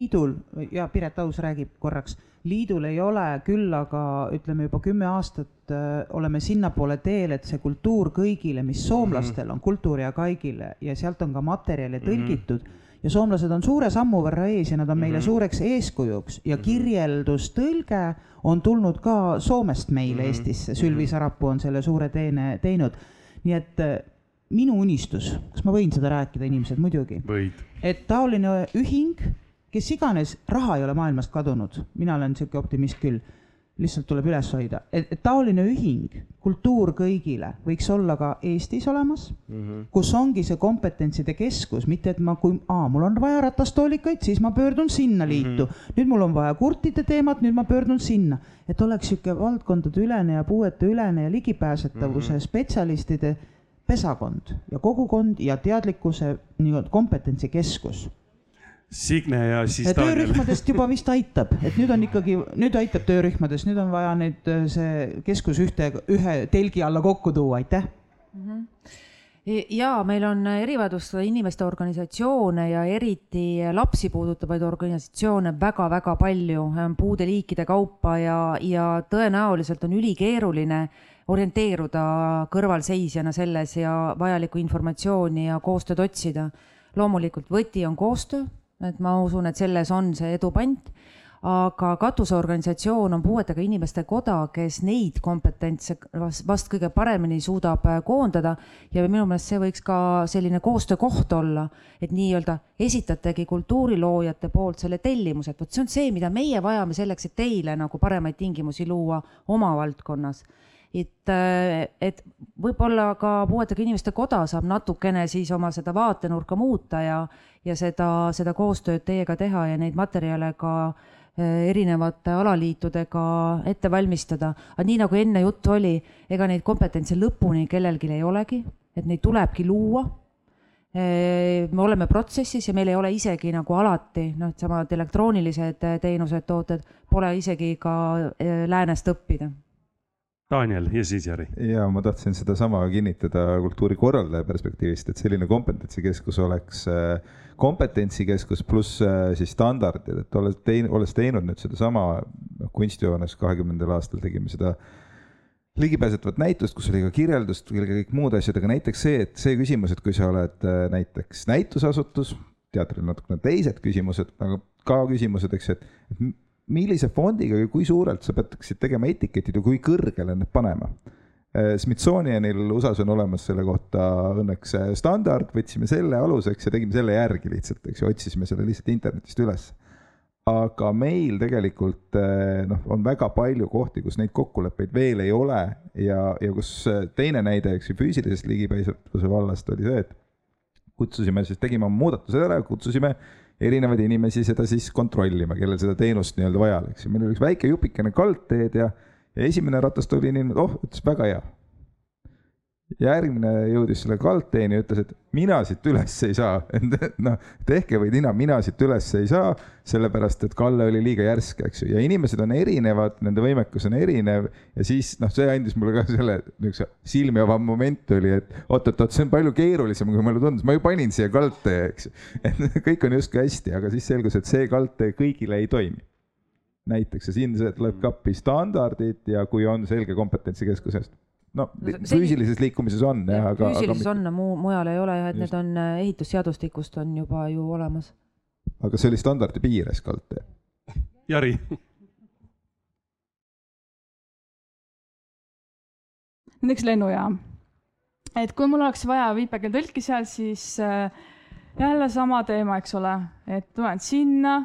[SPEAKER 10] liidul ja Piret Aus räägib korraks, liidul ei ole küll, aga ütleme juba kümme aastat äh, oleme sinnapoole teel, et see kultuur kõigile, mis soomlastel on, kultuur ja kaigile ja sealt on ka materjale tõlgitud mm. -hmm. ja soomlased on suure sammu võrra ees ja nad on meile mm -hmm. suureks eeskujuks ja kirjeldustõlge on tulnud ka Soomest meile mm -hmm. Eestisse, Sylvi Sarapuu on selle suure teene teinud. Nii et äh, minu unistus, kas ma võin seda rääkida, inimesed, muidugi. et taoline ühing kes iganes, raha ei ole maailmast kadunud, mina olen niisugune optimist küll, lihtsalt tuleb üles hoida, et, taoline ühing, kultuur kõigile, võiks olla ka Eestis olemas mm, -hmm. kus ongi see kompetentside keskus, mitte et ma, kui, aa, mul on vaja ratastoolikaid, siis ma pöördun sinna liitu mm, -hmm. nüüd mul on vaja kurtide teemat, nüüd ma pöördun sinna, et oleks niisugune valdkondadeülene ja puueteülene ja ligipääsetavuse mm -hmm. spetsialistide pesakond ja kogukond ja teadlikkuse nii-öelda kompetentsikeskus
[SPEAKER 2] Signe ja siis
[SPEAKER 10] ja töörühmadest juba vist aitab, et nüüd on ikkagi, nüüd aitab töörühmadest, nüüd on vaja nüüd äh, see keskus ühte, ühe telgi alla kokku tuua, aitäh mm.
[SPEAKER 5] -hmm. ja meil on erivajadustega inimeste organisatsioone ja eriti lapsi puudutavaid organisatsioone väga-väga palju puude liikide kaupa ja, ja tõenäoliselt on ülikeeruline orienteeruda kõrvalseisjana selles ja vajalikku informatsiooni ja koostööd otsida. loomulikult võti on koostöö et ma usun, et selles on see edu pant aga katuseorganisatsioon on puuetega inimeste koda, kes neid kompetentse vast kõige paremini suudab äh, koondada. Ja minu meelest see võiks ka selline koostöökoht olla, et nii-öelda esitategi kultuuriloojate poolt selle tellimuse, et vot see on see, mida meie vajame selleks, et teile nagu paremaid tingimusi luua oma valdkonnas et, äh, et võib-olla ka puuetega inimeste koda saab natukene siis oma seda vaatenurka muuta ja, ja seda, seda koostööd teiega teha ja neid materjale ka äh, erinevate alaliitudega ette valmistada. aga nii nagu enne juttu oli, ega neid kompetentse lõpuni kellelgi ei olegi, et neid tulebki luua äh, me oleme protsessis ja meil ei ole isegi nagu alati noh, samad elektroonilised teenused, tooted pole isegi ka läänest õppida
[SPEAKER 2] Daniel ja siis Jari.
[SPEAKER 6] ja ma tahtsin sedasama kinnitada kultuurikorraldaja perspektiivist, et selline kompetentsikeskus oleks äh, kompetentsikeskus pluss äh, siis standardid, et olles teinud, olles teinud nüüd sedasama noh, kunstijoones kahekümnendal aastal tegime seda ligipääsetavat näitust, kus oli ka kirjeldust, kõik muud asjad, aga näiteks see, et see küsimus, et kui sa oled äh, näiteks näitusasutus, teatril natukene teised küsimused, aga ka küsimused, eks, et millise fondiga ja kui suurelt sa peaksid tegema etiketid ja kui kõrgele need panema? Äh, Smithsonianil USA-s on olemas selle kohta õnneks standard, võtsime selle aluseks ja tegime selle järgi lihtsalt, eks ju, otsisime selle lihtsalt internetist üles. aga meil tegelikult äh, noh, on väga palju kohti, kus neid kokkuleppeid veel ei ole ja, ja kus äh, teine näide, eks ju, füüsilisest ligipääsetavuse vallast oli see, et kutsusime siis, tegime muudatused ära, kutsusime erinevaid inimesi seda siis kontrollima, kellel seda teenust nii-öelda vaja oleks. Ja meil oli üks väike jupikene kaldteed ja, ja esimene ratastooli inimene, oh, ütles väga hea järgmine jõudis selle kaldteeni ütles, et mina siit üles ei saa, et noh, tehke või tina, mina siit üles ei saa, sellepärast et Kalle oli liiga järsk, eks ju, ja inimesed on erinevad, nende võimekus on erinev. Ja siis noh, see andis mulle ka selle niisuguse silmi avav moment oli, et oot-oot-oot, see on palju keerulisem, kui mulle tundus, ma ju panin siia kaldtee, eks ju. et kõik on justkui hästi, aga siis selgus, et see kaldtee kõigile ei toimi. Näiteks ja siin tuleb kappi standardid ja kui on selge kompetentsikeskusest no füüsilises liikumises on jah,
[SPEAKER 5] aga. füüsilises aga... on, muu, mujal ei ole jah, et Just. need on äh, ehitusseadustikust on juba ju olemas.
[SPEAKER 6] aga see oli standardi piires kaldtee.
[SPEAKER 2] Jari.
[SPEAKER 7] näiteks lennujaam. et kui mul oleks vaja viipekeeletõlki seal, siis äh, jälle sama teema, eks ole, et tulen sinna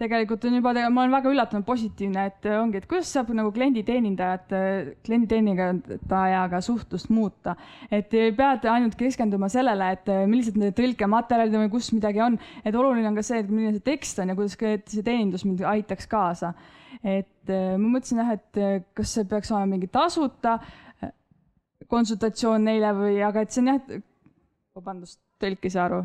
[SPEAKER 7] tegelikult on juba, ma olen väga üllatunud, positiivne, et ongi, et kuidas saab nagu klienditeenindajat, klienditeenindajaga suhtlust muuta. et ei pea ainult keskenduma sellele, et millised need tõlkematerjalid on või kus midagi on, et oluline on ka see, et milline see tekst on ja kuidas see teenindus mind aitaks kaasa. et ma mõtlesin jah, et kas see peaks olema mingi tasuta konsultatsioon neile või, aga et see on jah, vabandust, tõlk ei saa aru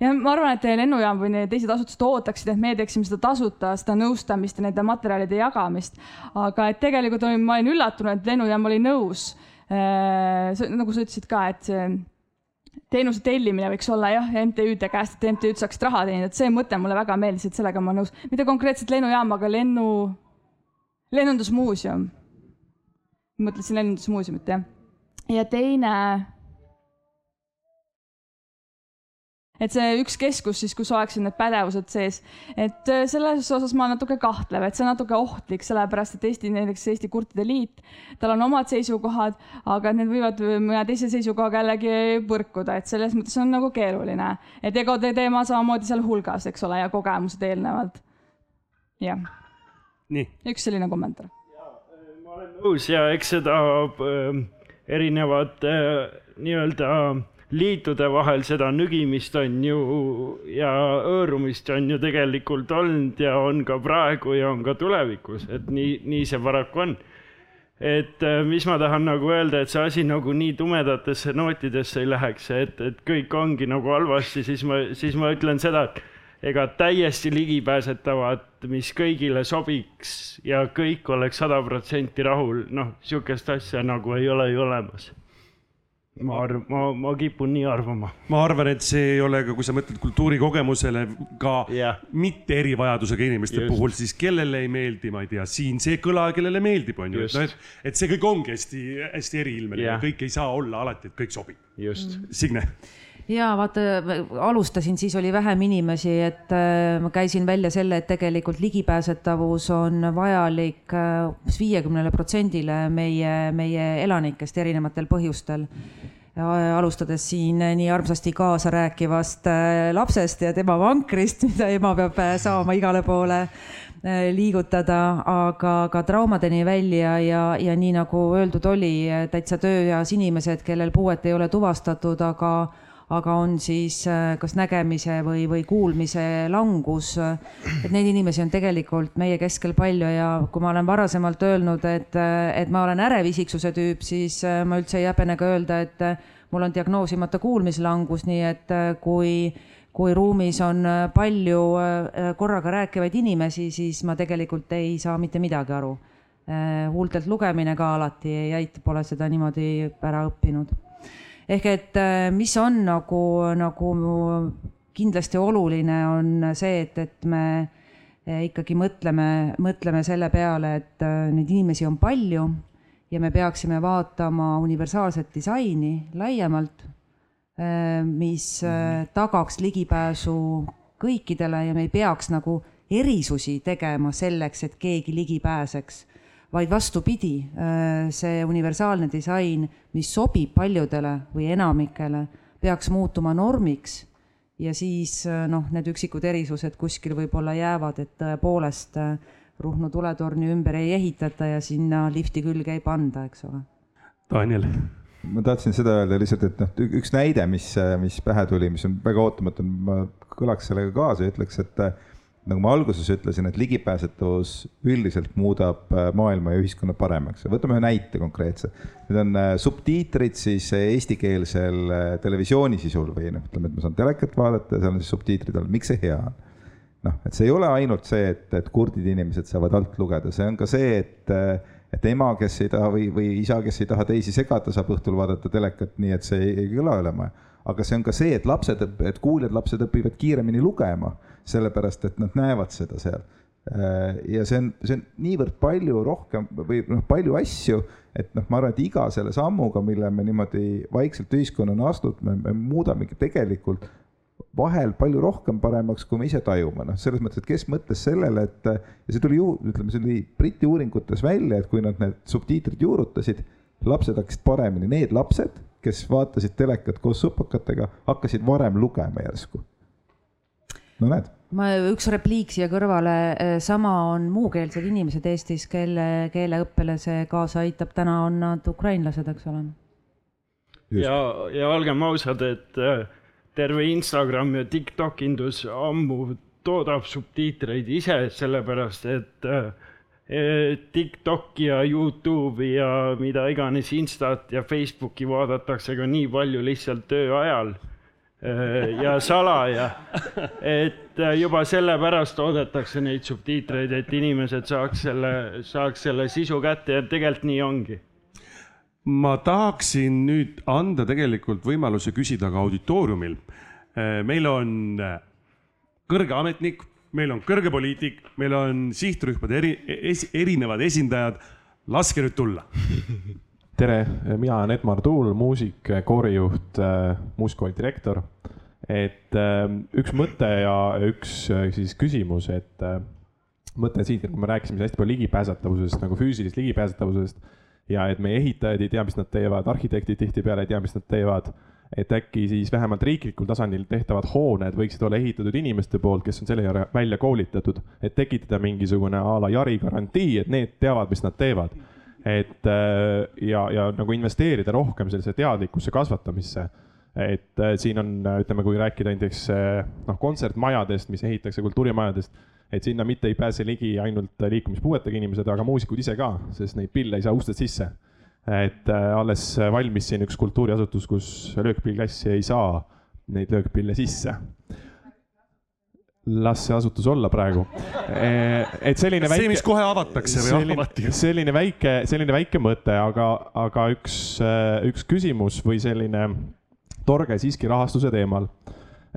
[SPEAKER 7] ja ma arvan, et lennujaam või need teised asutused ootaksid, et me teeksime seda tasuta, seda nõustamist ja nende materjalide jagamist. aga et tegelikult olin, ma olin üllatunud, et lennujaam oli nõus. nagu sa ütlesid ka, et see teenuse tellimine võiks olla jah, MTÜ-de käest, et MTÜ-d saaksid raha teenida, et see mõte mulle väga meeldis, et sellega ma nõus, mitte konkreetselt lennujaam, aga lennu, lennundusmuuseum. mõtlesin lennundusmuuseumit jah. ja teine et see üks keskus siis, kus oleksid need pädevused sees, et äh, selles osas ma natuke kahtlev, et see on natuke ohtlik, sellepärast et Eesti, näiteks Eesti Kurtide Liit, tal on omad seisukohad, aga need võivad mõne teise seisukohaga jällegi põrkuda, et selles mõttes on nagu keeruline. et egode teema samamoodi seal hulgas, eks ole, ja kogemused eelnevalt. jah. üks selline kommentaar.
[SPEAKER 4] ma olen nõus ja eks seda äh, erinevad äh, nii-öelda äh, liitude vahel seda nügimist on ju ja hõõrumist on ju tegelikult olnud ja on ka praegu ja on ka tulevikus, et nii, nii see paraku on. et äh, mis ma tahan nagu öelda, et see asi nagu nii tumedatesse nootidesse ei läheks, et, et kõik ongi nagu halvasti, siis ma, siis ma ütlen seda, et ega täiesti ligipääsetavat, mis kõigile sobiks ja kõik oleks sada protsenti rahul, noh, sihukest asja nagu ei ole ju olemas ma arv-, ma, ma kipun nii arvama.
[SPEAKER 2] ma arvan, et see ei ole ka, kui sa mõtled kultuurikogemusele ka yeah. mitte erivajadusega inimeste Just. puhul, siis kellele ei meeldi, ma ei tea, siin see kõla, kellele meeldib, on ju, et noh, et, et see kõik ongi hästi, hästi eriilmeline yeah., kõik ei saa olla alati, et kõik sobib. Signe
[SPEAKER 5] ja vaata, alustasin, siis oli vähem inimesi, et äh, ma käisin välja selle, et tegelikult ligipääsetavus on vajalik umbes äh, viiekümnele protsendile meie, meie elanikest erinevatel põhjustel. Alustades siin nii armsasti kaasa rääkivast äh, lapsest ja tema vankrist, mida ema peab saama igale poole liigutada, aga ka traumadeni välja ja, ja nii nagu öeldud oli, täitsa tööeas inimesed, kellel puuet ei ole tuvastatud, aga aga on siis äh, kas nägemise või, või kuulmise langus. et neid inimesi on tegelikult meie keskel palju ja kui ma olen varasemalt öelnud, et, et ma olen ärev isiksuse tüüp, siis äh, ma üldse ei häbene ka öelda, et äh, mul on diagnoosimata kuulmislangus, nii et kui kui ruumis on palju korraga rääkivaid inimesi, siis ma tegelikult ei saa mitte midagi aru. huultelt lugemine ka alati ei aita, pole seda niimoodi ära õppinud ehk et äh, mis on nagu, nagu kindlasti oluline, on see, et, et me äh, ikkagi mõtleme, mõtleme selle peale, et äh, neid inimesi on palju ja me peaksime vaatama universaalset disaini laiemalt, mis tagaks ligipääsu kõikidele ja me ei peaks nagu erisusi tegema selleks, et keegi ligi pääseks vaid vastupidi, äh, see universaalne disain, mis sobib paljudele või enamikele, peaks muutuma normiks ja siis äh, noh, need üksikud erisused kuskil võib-olla jäävad, et tõepoolest äh, Ruhnu tuletorni ümber ei ehitata ja sinna lifti külge ei panda, eks ole.
[SPEAKER 2] Daniel
[SPEAKER 6] ma tahtsin seda öelda lihtsalt, et noh, üks näide, mis, mis pähe tuli, mis on väga ootamatu, ma kõlaks sellega kaasa ja ütleks, et nagu ma alguses ütlesin, et ligipääsetavus üldiselt muudab äh, maailma ja ühiskonna paremaks. võtame ühe näite konkreetse. Need on äh, subtiitrid siis äh, eestikeelsel televisiooni sisul või noh, ütleme, et ma saan telekat vaadata ja seal on siis subtiitrid all, miks see hea on? noh, et see ei ole ainult see, et, et kurdid inimesed saavad alt lugeda, see on ka see, et et ema, kes ei taha või, või isa, kes ei taha teisi segada, saab õhtul vaadata telekat, nii et see ei, ei kõla üle maja. aga see on ka see, et lapsed, et kuuljad lapsed õpivad kiiremini lugema sellepärast et nad näevad seda seal. Äh, ja see on, see on niivõrd palju rohkem või noh, palju asju, et noh, ma arvan, et iga selle sammuga, mille me niimoodi vaikselt ühiskonnana astunud, me, me muudamegi tegelikult vahel palju rohkem paremaks, kui me ise tajume, noh, selles mõttes, et kes mõtles sellele, et ja see tuli ju, ütleme, see oli Briti uuringutes välja, et kui nad need subtiitrid juurutasid, lapsed hakkasid paremini, need lapsed, kes vaatasid telekat koos supakatega, hakkasid varem lugema järsku no näed.
[SPEAKER 5] ma, üks repliik siia kõrvale, eh, sama on muukeelsed inimesed Eestis, kelle keeleõppele see kaasa aitab, täna on nad ukrainlased, eks ole.
[SPEAKER 4] ja, ja olgem ausad, et eh, terve Instagram ja Tiktok indus ammu toodab subtiitreid ise, sellepärast et äh, TikTok'i ja Youtube'i ja mida iganes Instat ja Facebooki vaadatakse ka nii palju lihtsalt töö ajal ja salaja. et juba sellepärast oodatakse neid subtiitreid, et inimesed saaks selle, saaks selle sisu kätte ja tegelikult nii ongi
[SPEAKER 2] ma tahaksin nüüd anda tegelikult võimaluse küsida ka auditooriumil. meil on kõrge ametnik, meil on kõrge poliitik, meil on sihtrühmade eri es,, erinevad esindajad. laske nüüd tulla
[SPEAKER 11] tere, mina olen Edmar Tuul, muusik, koorijuht, muusikooli direktor. et üks mõte ja üks siis küsimus, et mõte siit, et kui me rääkisime hästi palju ligipääsetavusest nagu füüsilisest ligipääsetavusest ja et meie ehitajad ei tea, mis nad teevad, arhitektid tihtipeale ei tea, mis nad teevad et äkki siis vähemalt riiklikul tasandil tehtavad hooned võiksid olla ehitatud inimeste poolt, kes on selle järele välja koolitatud, et tekitada mingisugune a la Jari garantii, et need teavad, mis nad teevad. Et äh, ja, ja nagu investeerida rohkem sellise teadlikkuse kasvatamisse. et äh, siin on, ütleme, kui rääkida näiteks äh, noh, kontsertmajadest, mis ehitatakse, kultuurimajadest, et sinna mitte ei pääse ligi ainult liikumispuuetega inimesed, aga muusikud ise ka, sest neid pille ei saa ustest sisse et alles valmis siin üks kultuuriasutus, kus löökpillklassi ei saa neid löökpille sisse. Las see asutus olla praegu. Äh, et selline väike.
[SPEAKER 2] see, mis kohe avatakse või
[SPEAKER 11] selline,
[SPEAKER 2] avati.
[SPEAKER 11] selline väike, selline väike mõte, aga, aga üks, äh, üks küsimus või selline torge siiski rahastuse teemal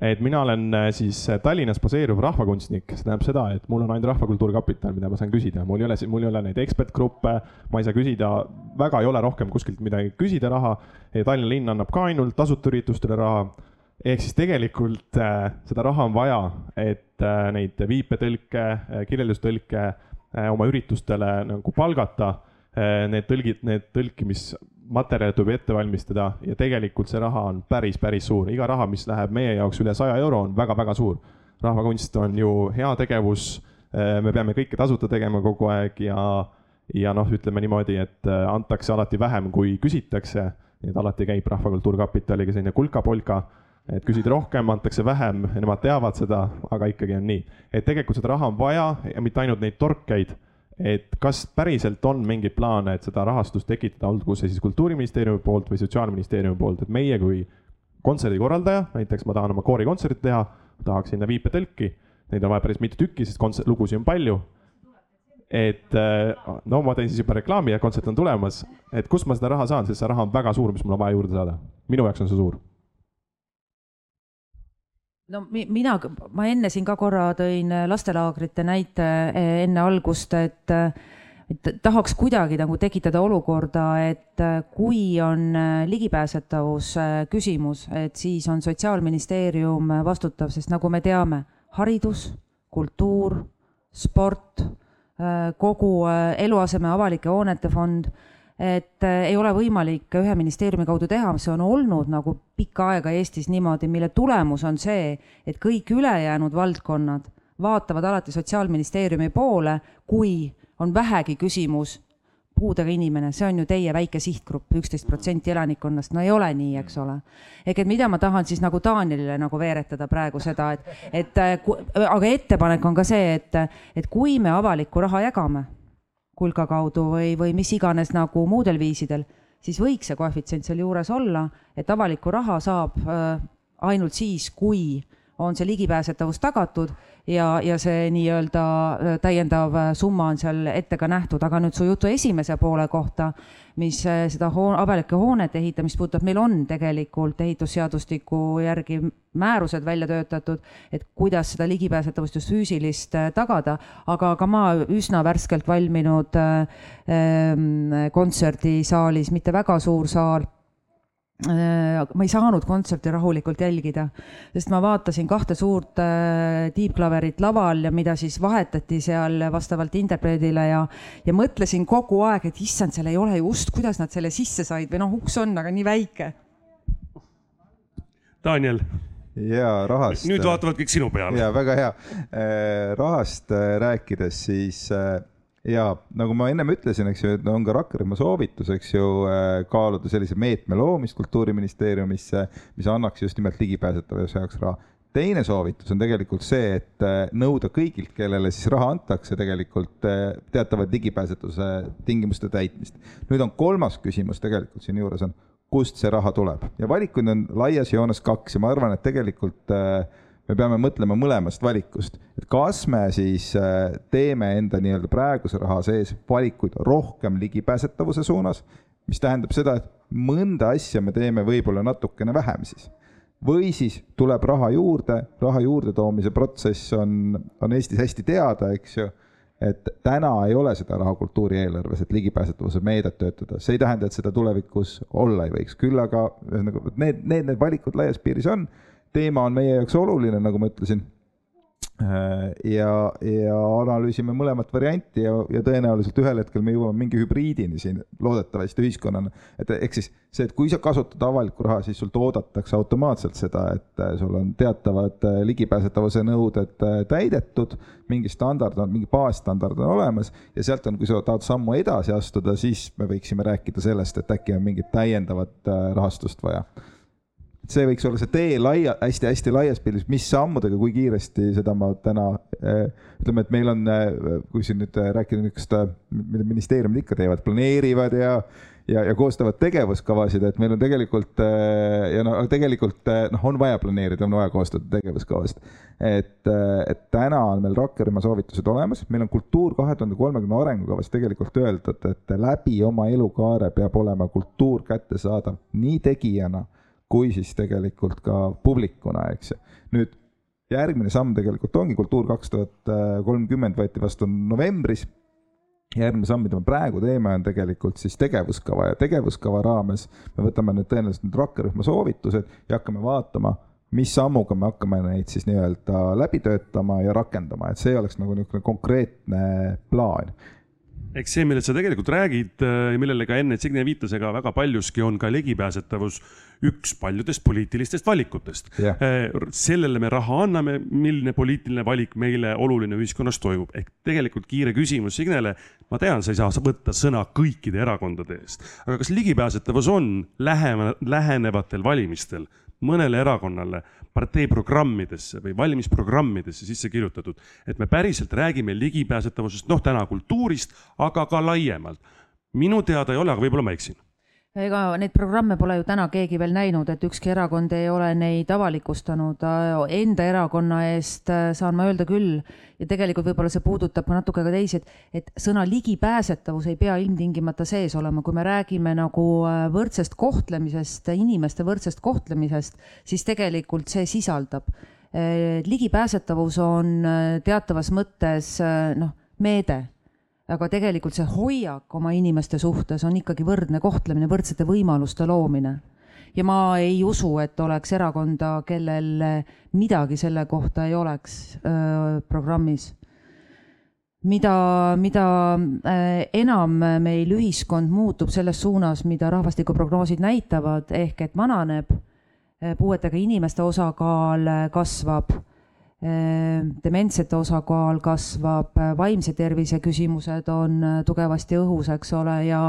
[SPEAKER 11] et mina olen äh, siis Tallinnas baseeruv rahvakunstnik, see tähendab seda, et mul on ainult Rahvakultuuri Kapital, mida ma saan küsida, mul ei ole, mul ei ole neid ekspertgruppe, ma ei saa küsida, väga ei ole rohkem kuskilt midagi küsida raha. Tallinna linn annab ka ainult tasuta üritustele raha. Ehk siis tegelikult äh, seda raha on vaja, et äh, neid viipetõlke äh,, kirjeldustõlke äh, oma üritustele nagu palgata äh,. Need tõlgid, need tõlkimis materjale tuleb ette valmistada ja tegelikult see raha on päris, päris suur, iga raha, mis läheb meie jaoks üle saja euro, on väga-väga suur. rahvakunst on ju heategevus, äh, me peame kõike tasuta tegema kogu aeg ja, ja noh, ütleme niimoodi, et äh, antakse alati vähem, kui küsitakse, nii et alati käib Rahvakultuurkapitaliga selline kulka-polka, et küsid rohkem, antakse vähem, nemad teavad seda, aga ikkagi on nii. et tegelikult seda raha on vaja ja mitte ainult neid torkeid et kas päriselt on mingeid plaane, et seda rahastust tekitada, olgu see siis Kultuuriministeeriumi poolt või Sotsiaalministeeriumi poolt, et meie kui kontserdikorraldaja, näiteks ma tahan oma koorikontserti teha, tahaks sinna viipetõlki, neid on vaja päris mitu tükki, sest kontsert, lugusid on palju. et no ma teen siis juba reklaami ja kontsert on tulemas, et kust ma seda raha saan, sest see raha on väga suur, mis mul on vaja juurde saada. minu jaoks on see suur
[SPEAKER 5] no mina, ma enne siin ka korra tõin äh, lastelaagrite näite äh, enne algust, et et tahaks kuidagi nagu tekitada olukorda, et äh, kui on ligipääsetavus küsimus, et siis on Sotsiaalministeerium vastutav, sest nagu me teame, haridus, kultuur, sport, kogu eluaseme avalike hoonete fond et äh, ei ole võimalik ühe ministeeriumi kaudu teha, see on olnud nagu pikka aega Eestis niimoodi, mille tulemus on see, et kõik ülejäänud valdkonnad vaatavad alati Sotsiaalministeeriumi poole, kui on vähegi küsimus puudega inimene, see on ju teie väike sihtgrupp, üksteist protsenti elanikkonnast, no ei ole nii, eks ole. ehk et mida ma tahan siis nagu Taanilile nagu veeretada praegu seda, et, et äh, aga ettepanek on ka see, et, et kui me avalikku raha jagame kulka kaudu või, või mis iganes nagu muudel viisidel, siis võiks see koefitsient seal juures olla, et avalikku raha saab äh, ainult siis, kui on see ligipääsetavus tagatud ja, ja see nii-öelda äh, täiendav äh, summa on seal ette ka nähtud, aga nüüd su jutu esimese poole kohta, mis äh, seda hoon, avalike hoonete ehitamist puudutab, meil on tegelikult ehitusseadustiku järgi määrused välja töötatud, et kuidas seda ligipääsetavust just füüsilist tagada, aga ka ma üsna värskelt valminud äh, kontserdisaalis, mitte väga suur saal ma ei saanud kontserti rahulikult jälgida, sest ma vaatasin kahte suurt äh, tiibklaverit laval ja mida siis vahetati seal vastavalt interpreedile ja, ja mõtlesin kogu aeg, et issand, seal ei ole ju ust, kuidas nad selle sisse said või noh, uks on, aga nii väike.
[SPEAKER 2] Daniel.
[SPEAKER 6] ja rahast.
[SPEAKER 2] nüüd vaatavad kõik sinu peale.
[SPEAKER 6] ja väga hea. Äh, rahast rääkides, siis ja nagu ma ennem ütlesin, eks ju, et on ka rakkerühma soovitus, eks ju, äh, kaaluda sellise meetme loomist Kultuuriministeeriumisse, mis annaks just nimelt ligipääsetavuse jaoks raha. teine soovitus on tegelikult see, et äh, nõuda kõigilt, kellele siis raha antakse, tegelikult äh, teatavaid ligipääsetavuse tingimuste täitmist. nüüd on kolmas küsimus tegelikult siinjuures on, kust see raha tuleb ja valikuid on laias joones kaks ja ma arvan, et tegelikult äh, me peame mõtlema mõlemast valikust, et kas me siis äh, teeme enda nii-öelda praeguse raha sees valikuid rohkem ligipääsetavuse suunas, mis tähendab seda, et mõnda asja me teeme võib-olla natukene vähem siis. või siis tuleb raha juurde, raha juurdetoomise protsess on, on Eestis hästi teada, eks ju et täna ei ole seda raha kultuurieelarves, et ligipääsetavuse meedet töötada, see ei tähenda, et seda tulevikus olla ei võiks, küll aga ühesõnaga need, need, need valikud laias piiris on. Teema on meie jaoks oluline, nagu ma ütlesin Äh, ja, ja analüüsime mõlemat varianti ja, ja tõenäoliselt ühel hetkel me jõuame mingi hübriidini siin loodetavasti ühiskonnana. et ehk siis see, et kui sa kasutad avalikku raha, siis sult oodatakse automaatselt seda, et äh, sul on teatavad äh, ligipääsetavuse nõuded täidetud, mingi standard on, mingi baasstandard on olemas ja sealt on, kui sa tahad sammu edasi astuda, siis me võiksime rääkida sellest, et äkki on mingit täiendavat rahastust vaja see võiks olla see tee laia hästi,, hästi-hästi laias pildis, mis sammudega, kui kiiresti, seda ma täna äh, ütleme, et meil on, äh, kui siin nüüd äh, rääkida niisugust, mida ministeeriumid ikka teevad, planeerivad ja ja, ja koostavad tegevuskavasid, et meil on tegelikult ja no tegelikult noh, on vaja planeerida, on vaja koostada tegevuskavasid. et, et täna on meil rakkerühma soovitused olemas, meil on kultuur kahe tuhande kolmekümne arengukavas tegelikult öeldud, et läbi oma elukaare peab olema kultuur kättesaadav nii tegijana kui siis tegelikult ka publikuna, eks ju. nüüd järgmine samm tegelikult ongi Kultuur kaks tuhat kolmkümmend võeti vastu novembris. järgmine samm, mida me praegu teeme, on tegelikult siis tegevuskava ja tegevuskava raames me võtame nüüd tõenäoliselt need rakkerühma soovitused ja hakkame vaatama, mis sammuga me hakkame neid siis nii-öelda läbi töötama ja rakendama, et see oleks nagu niisugune konkreetne plaan
[SPEAKER 2] eks see, millest sa tegelikult räägid ja millele ka enne Signe viitas, ega väga paljuski on ka ligipääsetavus üks paljudest poliitilistest valikutest yeah.. sellele me raha anname, milline poliitiline valik meile oluline ühiskonnas toimub, ehk tegelikult kiire küsimus Signele. ma tean, sa ei saa võtta sõna kõikide erakondade eest, aga kas ligipääsetavus on lähema, lähenevatel valimistel mõnele erakonnale partei programmidesse või valimisprogrammidesse sisse kirjutatud, et me päriselt räägime ligipääsetavusest, noh, täna kultuurist, aga ka laiemalt. minu teada ei ole, aga võib-olla ma eksin
[SPEAKER 5] ega neid programme pole ju täna keegi veel näinud, et ükski erakond ei ole neid avalikustanud. Enda erakonna eest äh, saan ma öelda küll ja tegelikult võib-olla see puudutab ka natuke ka teisi, et, et sõna ligipääsetavus ei pea ilmtingimata sees olema, kui me räägime nagu äh, võrdsest kohtlemisest, inimeste võrdsest kohtlemisest, siis tegelikult see sisaldab. Äh, ligipääsetavus on teatavas mõttes noh, meede aga tegelikult see hoiak oma inimeste suhtes on ikkagi võrdne kohtlemine, võrdsete võimaluste loomine. ja ma ei usu, et oleks erakonda, kellel midagi selle kohta ei oleks öö, programmis. mida, mida enam meil ühiskond muutub selles suunas, mida rahvastikuprognoosid näitavad, ehk et vananeb, puuetega inimeste osakaal kasvab dementsete osakaal kasvab, vaimse tervise küsimused on äh, tugevasti õhus, eks ole, ja,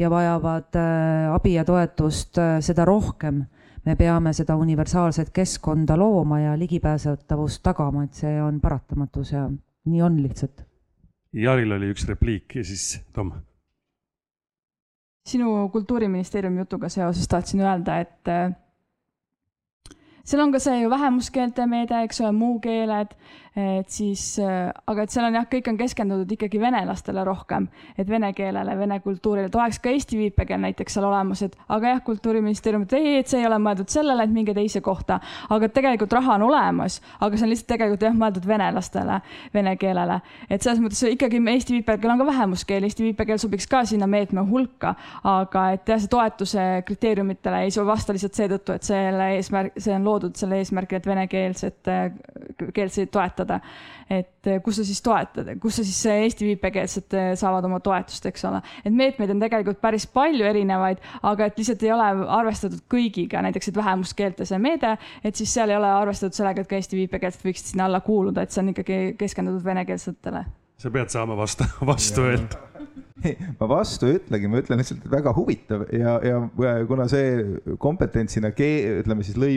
[SPEAKER 5] ja vajavad äh, abi ja toetust äh, seda rohkem. me peame seda universaalset keskkonda looma ja ligipääsetavust tagama, et see on paratamatus ja nii on lihtsalt.
[SPEAKER 2] Jaril oli üks repliik ja siis Tom
[SPEAKER 7] sinu kultuuriministeeriumi jutuga seoses tahtsin öelda, et seal on ka see ju vähemuskeelte meede, eks ole, muukeeled, et siis, äh, aga et seal on jah, kõik on keskendunud ikkagi venelastele rohkem, et vene keelele, vene kultuurile, et oleks ka eesti viipekeel näiteks seal olemas, et aga jah, kultuuriministeerium ütleb ei, et see ei ole mõeldud sellele, et minge teise kohta, aga tegelikult raha on olemas, aga see on lihtsalt tegelikult jah, mõeldud venelastele, vene keelele. et selles mõttes ikkagi Eesti viipekeel on ka vähemuskeel, Eesti viipekeel sobiks ka sinna meetme hulka, aga et jah, see toetuse kriteeriumitele ei vasta lihtsalt seetõttu, et selle eesmärk, see on loodud selle eesmärgi, et venekeelset, keelseid toetada. Et kus sa siis toetad, kus sa siis Eesti viipekeelsed saavad oma toetust, eks ole. et meetmeid on tegelikult päris palju erinevaid, aga et lihtsalt ei ole arvestatud kõigiga, näiteks et vähemuskeelte see meede, et siis seal ei ole arvestatud sellega, et ka Eesti viipekeelsed võiksid sinna alla kuuluda, et see on ikkagi keskendutud venekeelsetele
[SPEAKER 2] sa pead saama vastu, vastu öelda.
[SPEAKER 6] ma vastu ei ütlegi, ma ütlen lihtsalt, väga huvitav ja, ja kuna see kompetentsina, ütleme siis lõi,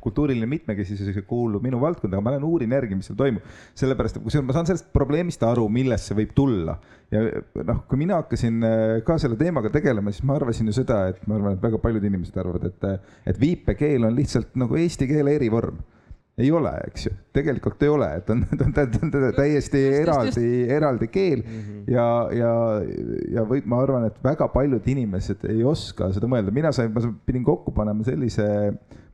[SPEAKER 6] kultuuriline mitmekesisus kuulub minu valdkonda, aga ma lähen uurin järgi, mis seal toimub. sellepärast, et kusjuures ma saan sellest probleemist aru, millest see võib tulla. ja noh, kui mina hakkasin äh, ka selle teemaga tegelema, siis ma arvasin ju seda, et ma arvan, et väga paljud inimesed arvavad, et, et viipekeel on lihtsalt nagu eesti keele erivorm ei ole, eks ju, tegelikult ei ole, et on, ta on, on, on täiesti just, eraldi, eraldi keel. Mm -hmm. ja, ja, ja võib, ma arvan, et väga paljud inimesed ei oska seda mõelda, mina sain, ma pidin kokku panema sellise,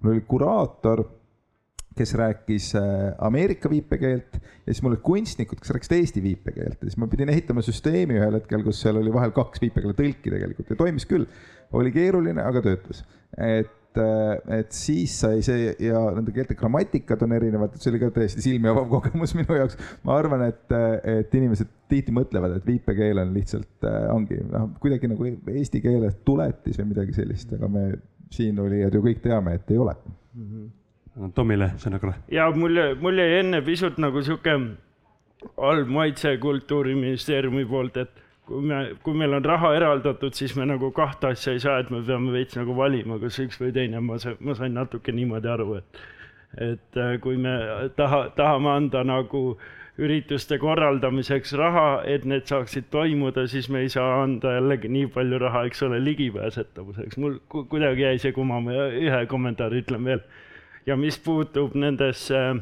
[SPEAKER 6] mul oli kuraator, kes rääkis äh, Ameerika viipekeelt ja siis mul olid kunstnikud, kes rääkisid Eesti viipekeelt. Ja siis ma pidin ehitama süsteemi ühel hetkel, kus seal oli vahel kaks viipekeele tõlki tegelikult ja toimis küll. oli keeruline, aga töötas, et et, äh, et siis sai see ja nende keelte grammatikad on erinevad, et see oli ka täiesti silmi avav kogemus minu jaoks. ma arvan, et, et inimesed tihti mõtlevad, et viipekeel on lihtsalt äh, ongi noh, kuidagi nagu eesti keeles tuletis või midagi sellist, aga me siinolijad ju kõik teame, et ei ole mm.
[SPEAKER 2] -hmm. Tomile sõna korra.
[SPEAKER 4] ja mul, mul jäi enne pisut nagu sihuke halb maitse kultuuriministeeriumi poolt, et kui me, kui meil on raha eraldatud, siis me nagu kahte asja ei saa, et me peame veits nagu valima, kas üks või teine, ma sain, ma sain natuke niimoodi aru, et et äh, kui me taha, tahame anda nagu ürituste korraldamiseks raha, et need saaksid toimuda, siis me ei saa anda jällegi nii palju raha, eks ole, ligipääsetavuseks. mul kuidagi jäi see kumama ja ühe kommentaari ütlen veel. ja mis puutub nendesse äh,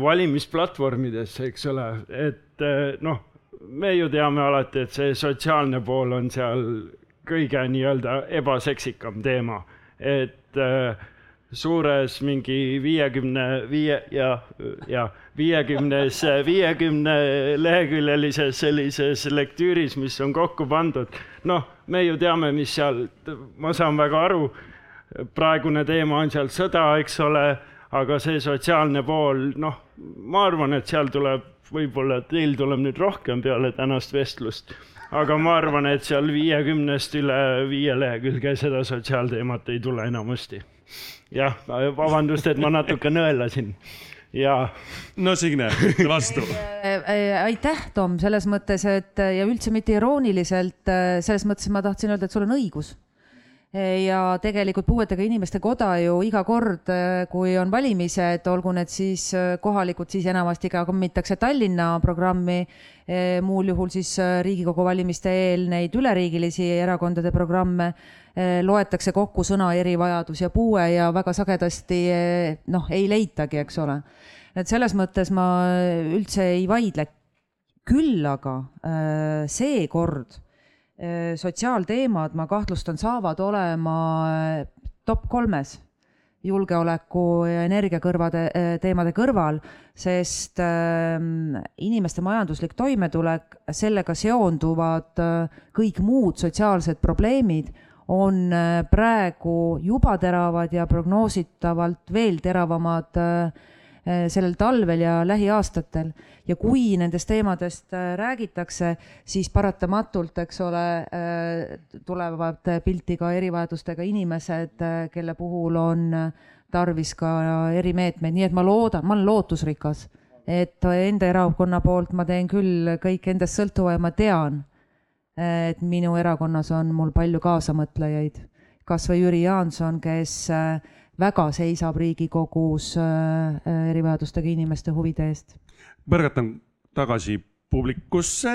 [SPEAKER 4] valimisplatvormidesse, eks ole, et äh, noh me ju teame alati, et see sotsiaalne pool on seal kõige nii-öelda ebaseksikam teema, et äh, suures mingi viiekümne viie ja, ja viiekümnes, viiekümne leheküljelises sellises lektüüris, mis on kokku pandud. noh, me ju teame, mis seal, ma saan väga aru, praegune teema on seal sõda, eks ole, aga see sotsiaalne pool, noh, ma arvan, et seal tuleb võib-olla teil tuleb nüüd rohkem peale tänast vestlust, aga ma arvan, et seal viiekümnest üle viie lehekülge seda sotsiaalteemat ei tule enamasti. jah, vabandust, et ma natuke nõelasin ja.
[SPEAKER 2] no Signe, vastu
[SPEAKER 5] äh, äh, aitäh, Tom, selles mõttes, et ja üldse mitte irooniliselt, äh, selles mõttes ma tahtsin öelda, et sul on õigus ja tegelikult puuetega inimeste koda ju iga kord, kui on valimised, olgu need siis äh, kohalikud, siis enamasti ka kommitakse Tallinna programmi, äh, muul juhul siis Riigikogu valimiste eel neid üleriigilisi erakondade programme, loetakse kokku sõna erivajadus ja puue ja väga sagedasti noh, ei leitagi, eks ole. et selles mõttes ma üldse ei vaidle. küll aga seekord sotsiaalteemad, ma kahtlustan, saavad olema äh, top kolmes julgeoleku ja energiakõrvade äh, teemade kõrval, sest inimeste majanduslik toimetulek, sellega seonduvad kõik muud sotsiaalsed probleemid on praegu juba teravad ja prognoositavalt veel teravamad sellel talvel ja lähiaastatel. Ja kui nendest teemadest äh, räägitakse, siis paratamatult, eks ole, äh, tulevad pilti ka erivajadustega inimesed, äh, kelle puhul on tarvis ka erimeetmeid, nii et ma loodan, ma olen lootusrikas, et enda erakonna poolt ma teen küll kõik endast sõltuva ja ma tean, et minu erakonnas on mul palju kaasamõtlejaid, kasvõi Jüri Jaanson, kes väga seisab Riigikogus erivajadustega inimeste huvide eest
[SPEAKER 2] põrgatan tagasi publikusse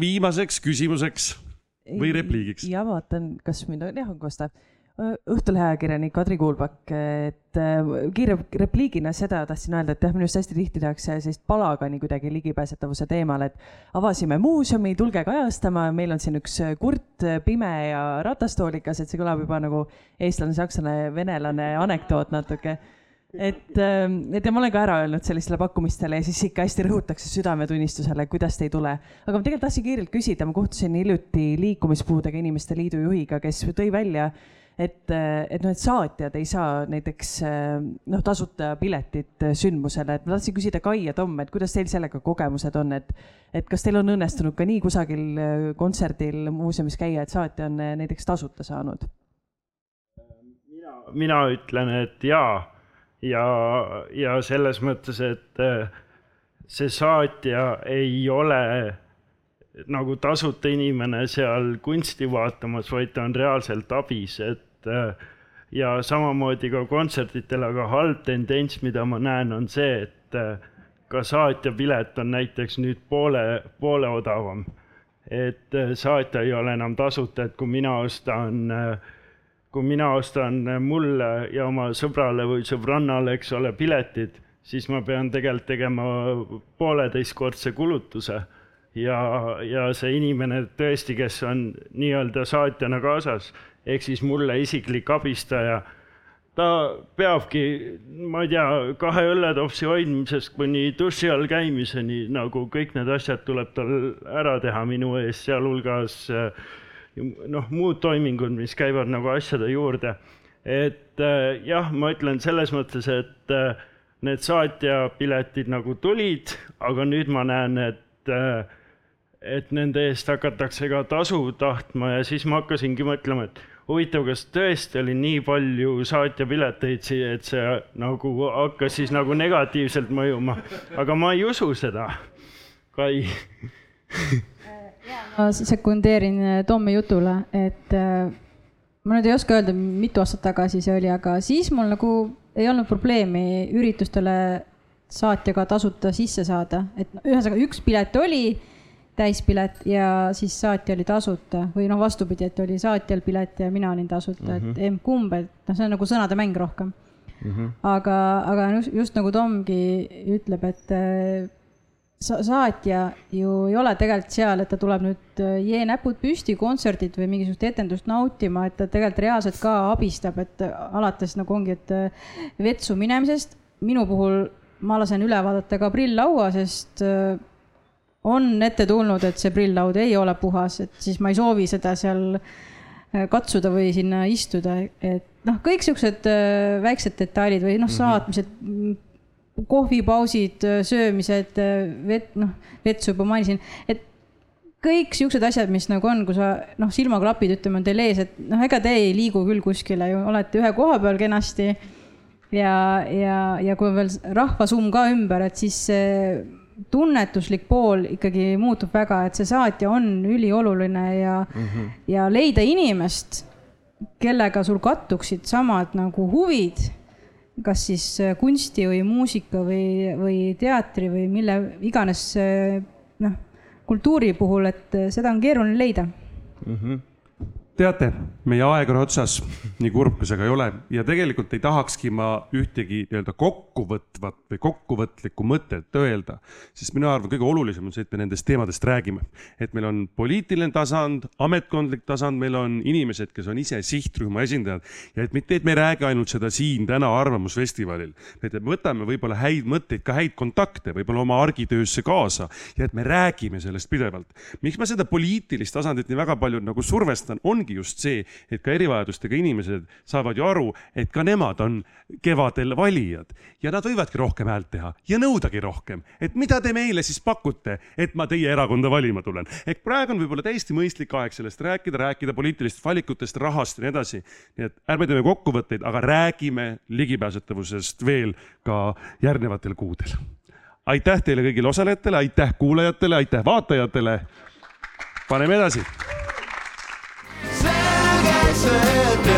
[SPEAKER 2] viimaseks küsimuseks või repliigiks.
[SPEAKER 12] ja vaatan, kas mind on, jah, on kosta. Õhtulehe ajakirjanik Kadri Kuulpak, et äh, kiire repliigina seda tahtsin öelda, et jah, minu arust hästi tihti tehakse sellist palagani kuidagi ligipääsetavuse teemal, et avasime muuseumi, tulge kajastama, meil on siin üks kurt, pime ja ratastoolikas, et see kõlab juba nagu eestlane, sakslane, venelane anekdoot natuke et, ähm, et ja ma olen ka ära öelnud sellistele pakkumistele ja siis ikka hästi rõhutakse südametunnistusele, kuidas te ei tule. aga ma tegelikult tahtsin kiirelt küsida, ma kohtusin hiljuti Liikumispuudega Inimeste Liidu juhiga, kes tõi välja, et, et noh, et saatjad ei saa näiteks noh, tasuta piletit sündmusele, et ma tahtsin küsida Kai ja Tom, et kuidas teil sellega kogemused on, et, et kas teil on õnnestunud ka nii kusagil kontserdil, muuseumis käia, et saatja on näiteks tasuta saanud?
[SPEAKER 4] mina, mina ütlen, et jaa ja, ja selles mõttes, et see saatja ei ole nagu tasuta inimene seal kunsti vaatamas, vaid ta on reaalselt abis, et äh, ja samamoodi ka kontsertidel, aga halb tendents, mida ma näen, on see, et äh, ka saatjapilet on näiteks nüüd poole, poole odavam. et äh, saatja ei ole enam tasuta, et kui mina ostan, kui mina ostan mulle ja oma sõbrale või sõbrannale, eks ole, piletid, siis ma pean tegelikult tegema pooleteistkordse kulutuse ja, ja see inimene tõesti, kes on nii-öelda saatjana kaasas, ehk siis mulle isiklik abistaja, ta peabki, ma ei tea, kahe õlletopsi hoidmisest kuni duši all käimiseni, nagu kõik need asjad tuleb tal ära teha minu eest, sealhulgas noh, muud toimingud, mis käivad nagu asjade juurde. et jah, ma ütlen selles mõttes, et need saatjapiletid nagu tulid, aga nüüd ma näen, et et nende eest hakatakse ka tasu tahtma. Ja siis ma hakkasingi mõtlema, et huvitav, kas tõesti oli nii palju saatjapileteid et see nagu hakkas siis nagu negatiivselt mõjuma, aga ma ei usu seda, Kai.
[SPEAKER 3] Ma sekundeerin äh, Tommi jutule, et äh, ma nüüd ei oska öelda, mitu aastat tagasi see oli, aga siis mul nagu ei olnud probleemi üritustele saatjaga tasuta sisse saada, et ühesõnaga üks pilet oli täispilet ja siis saatja oli tasuta või noh, vastupidi, et oli saatjal pilet ja mina olin tasuta mm, -hmm. et mhm. emb-kumb, et noh, see on nagu sõnade mäng rohkem mm. -hmm. aga, aga just, just nagu Tomgi ütleb, et äh, sa saatja ju ei ole tegelikult seal, et ta tuleb nüüd äh, jeenäpud püsti kontserdit või mingisugust etendust nautima, et ta tegelikult reaalselt ka abistab, et alates nagu ongi, et äh, vetsu minemisest. minu puhul ma lasen üle vaadata ka prill-laua, sest on ette tulnud, et see prilllaud ei ole puhas, et siis ma ei soovi seda seal äh, katsuda või sinna istuda, et noh, kõik siuksed äh, väiksed detailid või noh, mhm. saatmised, kohvipausid, äh, söömised, vett, noh, vetsu juba mainisin, et kõik siuksed asjad, mis nagu on, kui sa noh, silmaklapid, ütleme, on teil ees, et noh, ega te ei liigu küll kuskile ju, olete ühe koha peal kenasti. ja, ja, ja kui veel rahvasumm ka ümber, et siis tunnetuslik pool ikkagi muutub väga, et see saatja on ülioluline ja mm, -hmm. ja leida inimest, kellega sul kattuksid samad nagu huvid, kas siis kunsti või muusika või, või teatri või mille iganes noh, kultuuri puhul, et seda on keeruline leida mm.
[SPEAKER 2] -hmm teate, meie aeg on otsas, nii kurb kui see ka ei ole ja tegelikult ei tahakski ma ühtegi nii-öelda kokkuvõtvat või kokkuvõtlikku mõtet öelda, sest mina arvan, kõige olulisem on see, et me nendest teemadest räägime. et meil on poliitiline tasand, ametkondlik tasand, meil on inimesed, kes on ise sihtrühma esindajad ja et mitte, et me ei räägi ainult seda siin täna Arvamusfestivalil, vaid et me võtame võib-olla häid mõtteid, ka häid kontakte võib-olla oma argitöösse kaasa ja et me räägime sellest pidevalt. miks ma seda poliitilist tasandit nii väga palju nagu survestan, on ongi just see, et ka erivajadustega inimesed saavad ju aru, et ka nemad on kevadel valijad ja nad võivadki rohkem häält teha ja nõudagi rohkem, et mida te meile siis pakute, et ma teie erakonda valima tulen. ehk praegu on võib-olla täiesti mõistlik aeg sellest rääkida, rääkida poliitilistest valikutest, rahast ja nii edasi. nii et ärme teeme kokkuvõtteid, aga räägime ligipääsetavusest veel ka järgnevatel kuudel. aitäh teile kõigile osalejatele, aitäh kuulajatele, aitäh vaatajatele. paneme edasi
[SPEAKER 1] selge see, et ega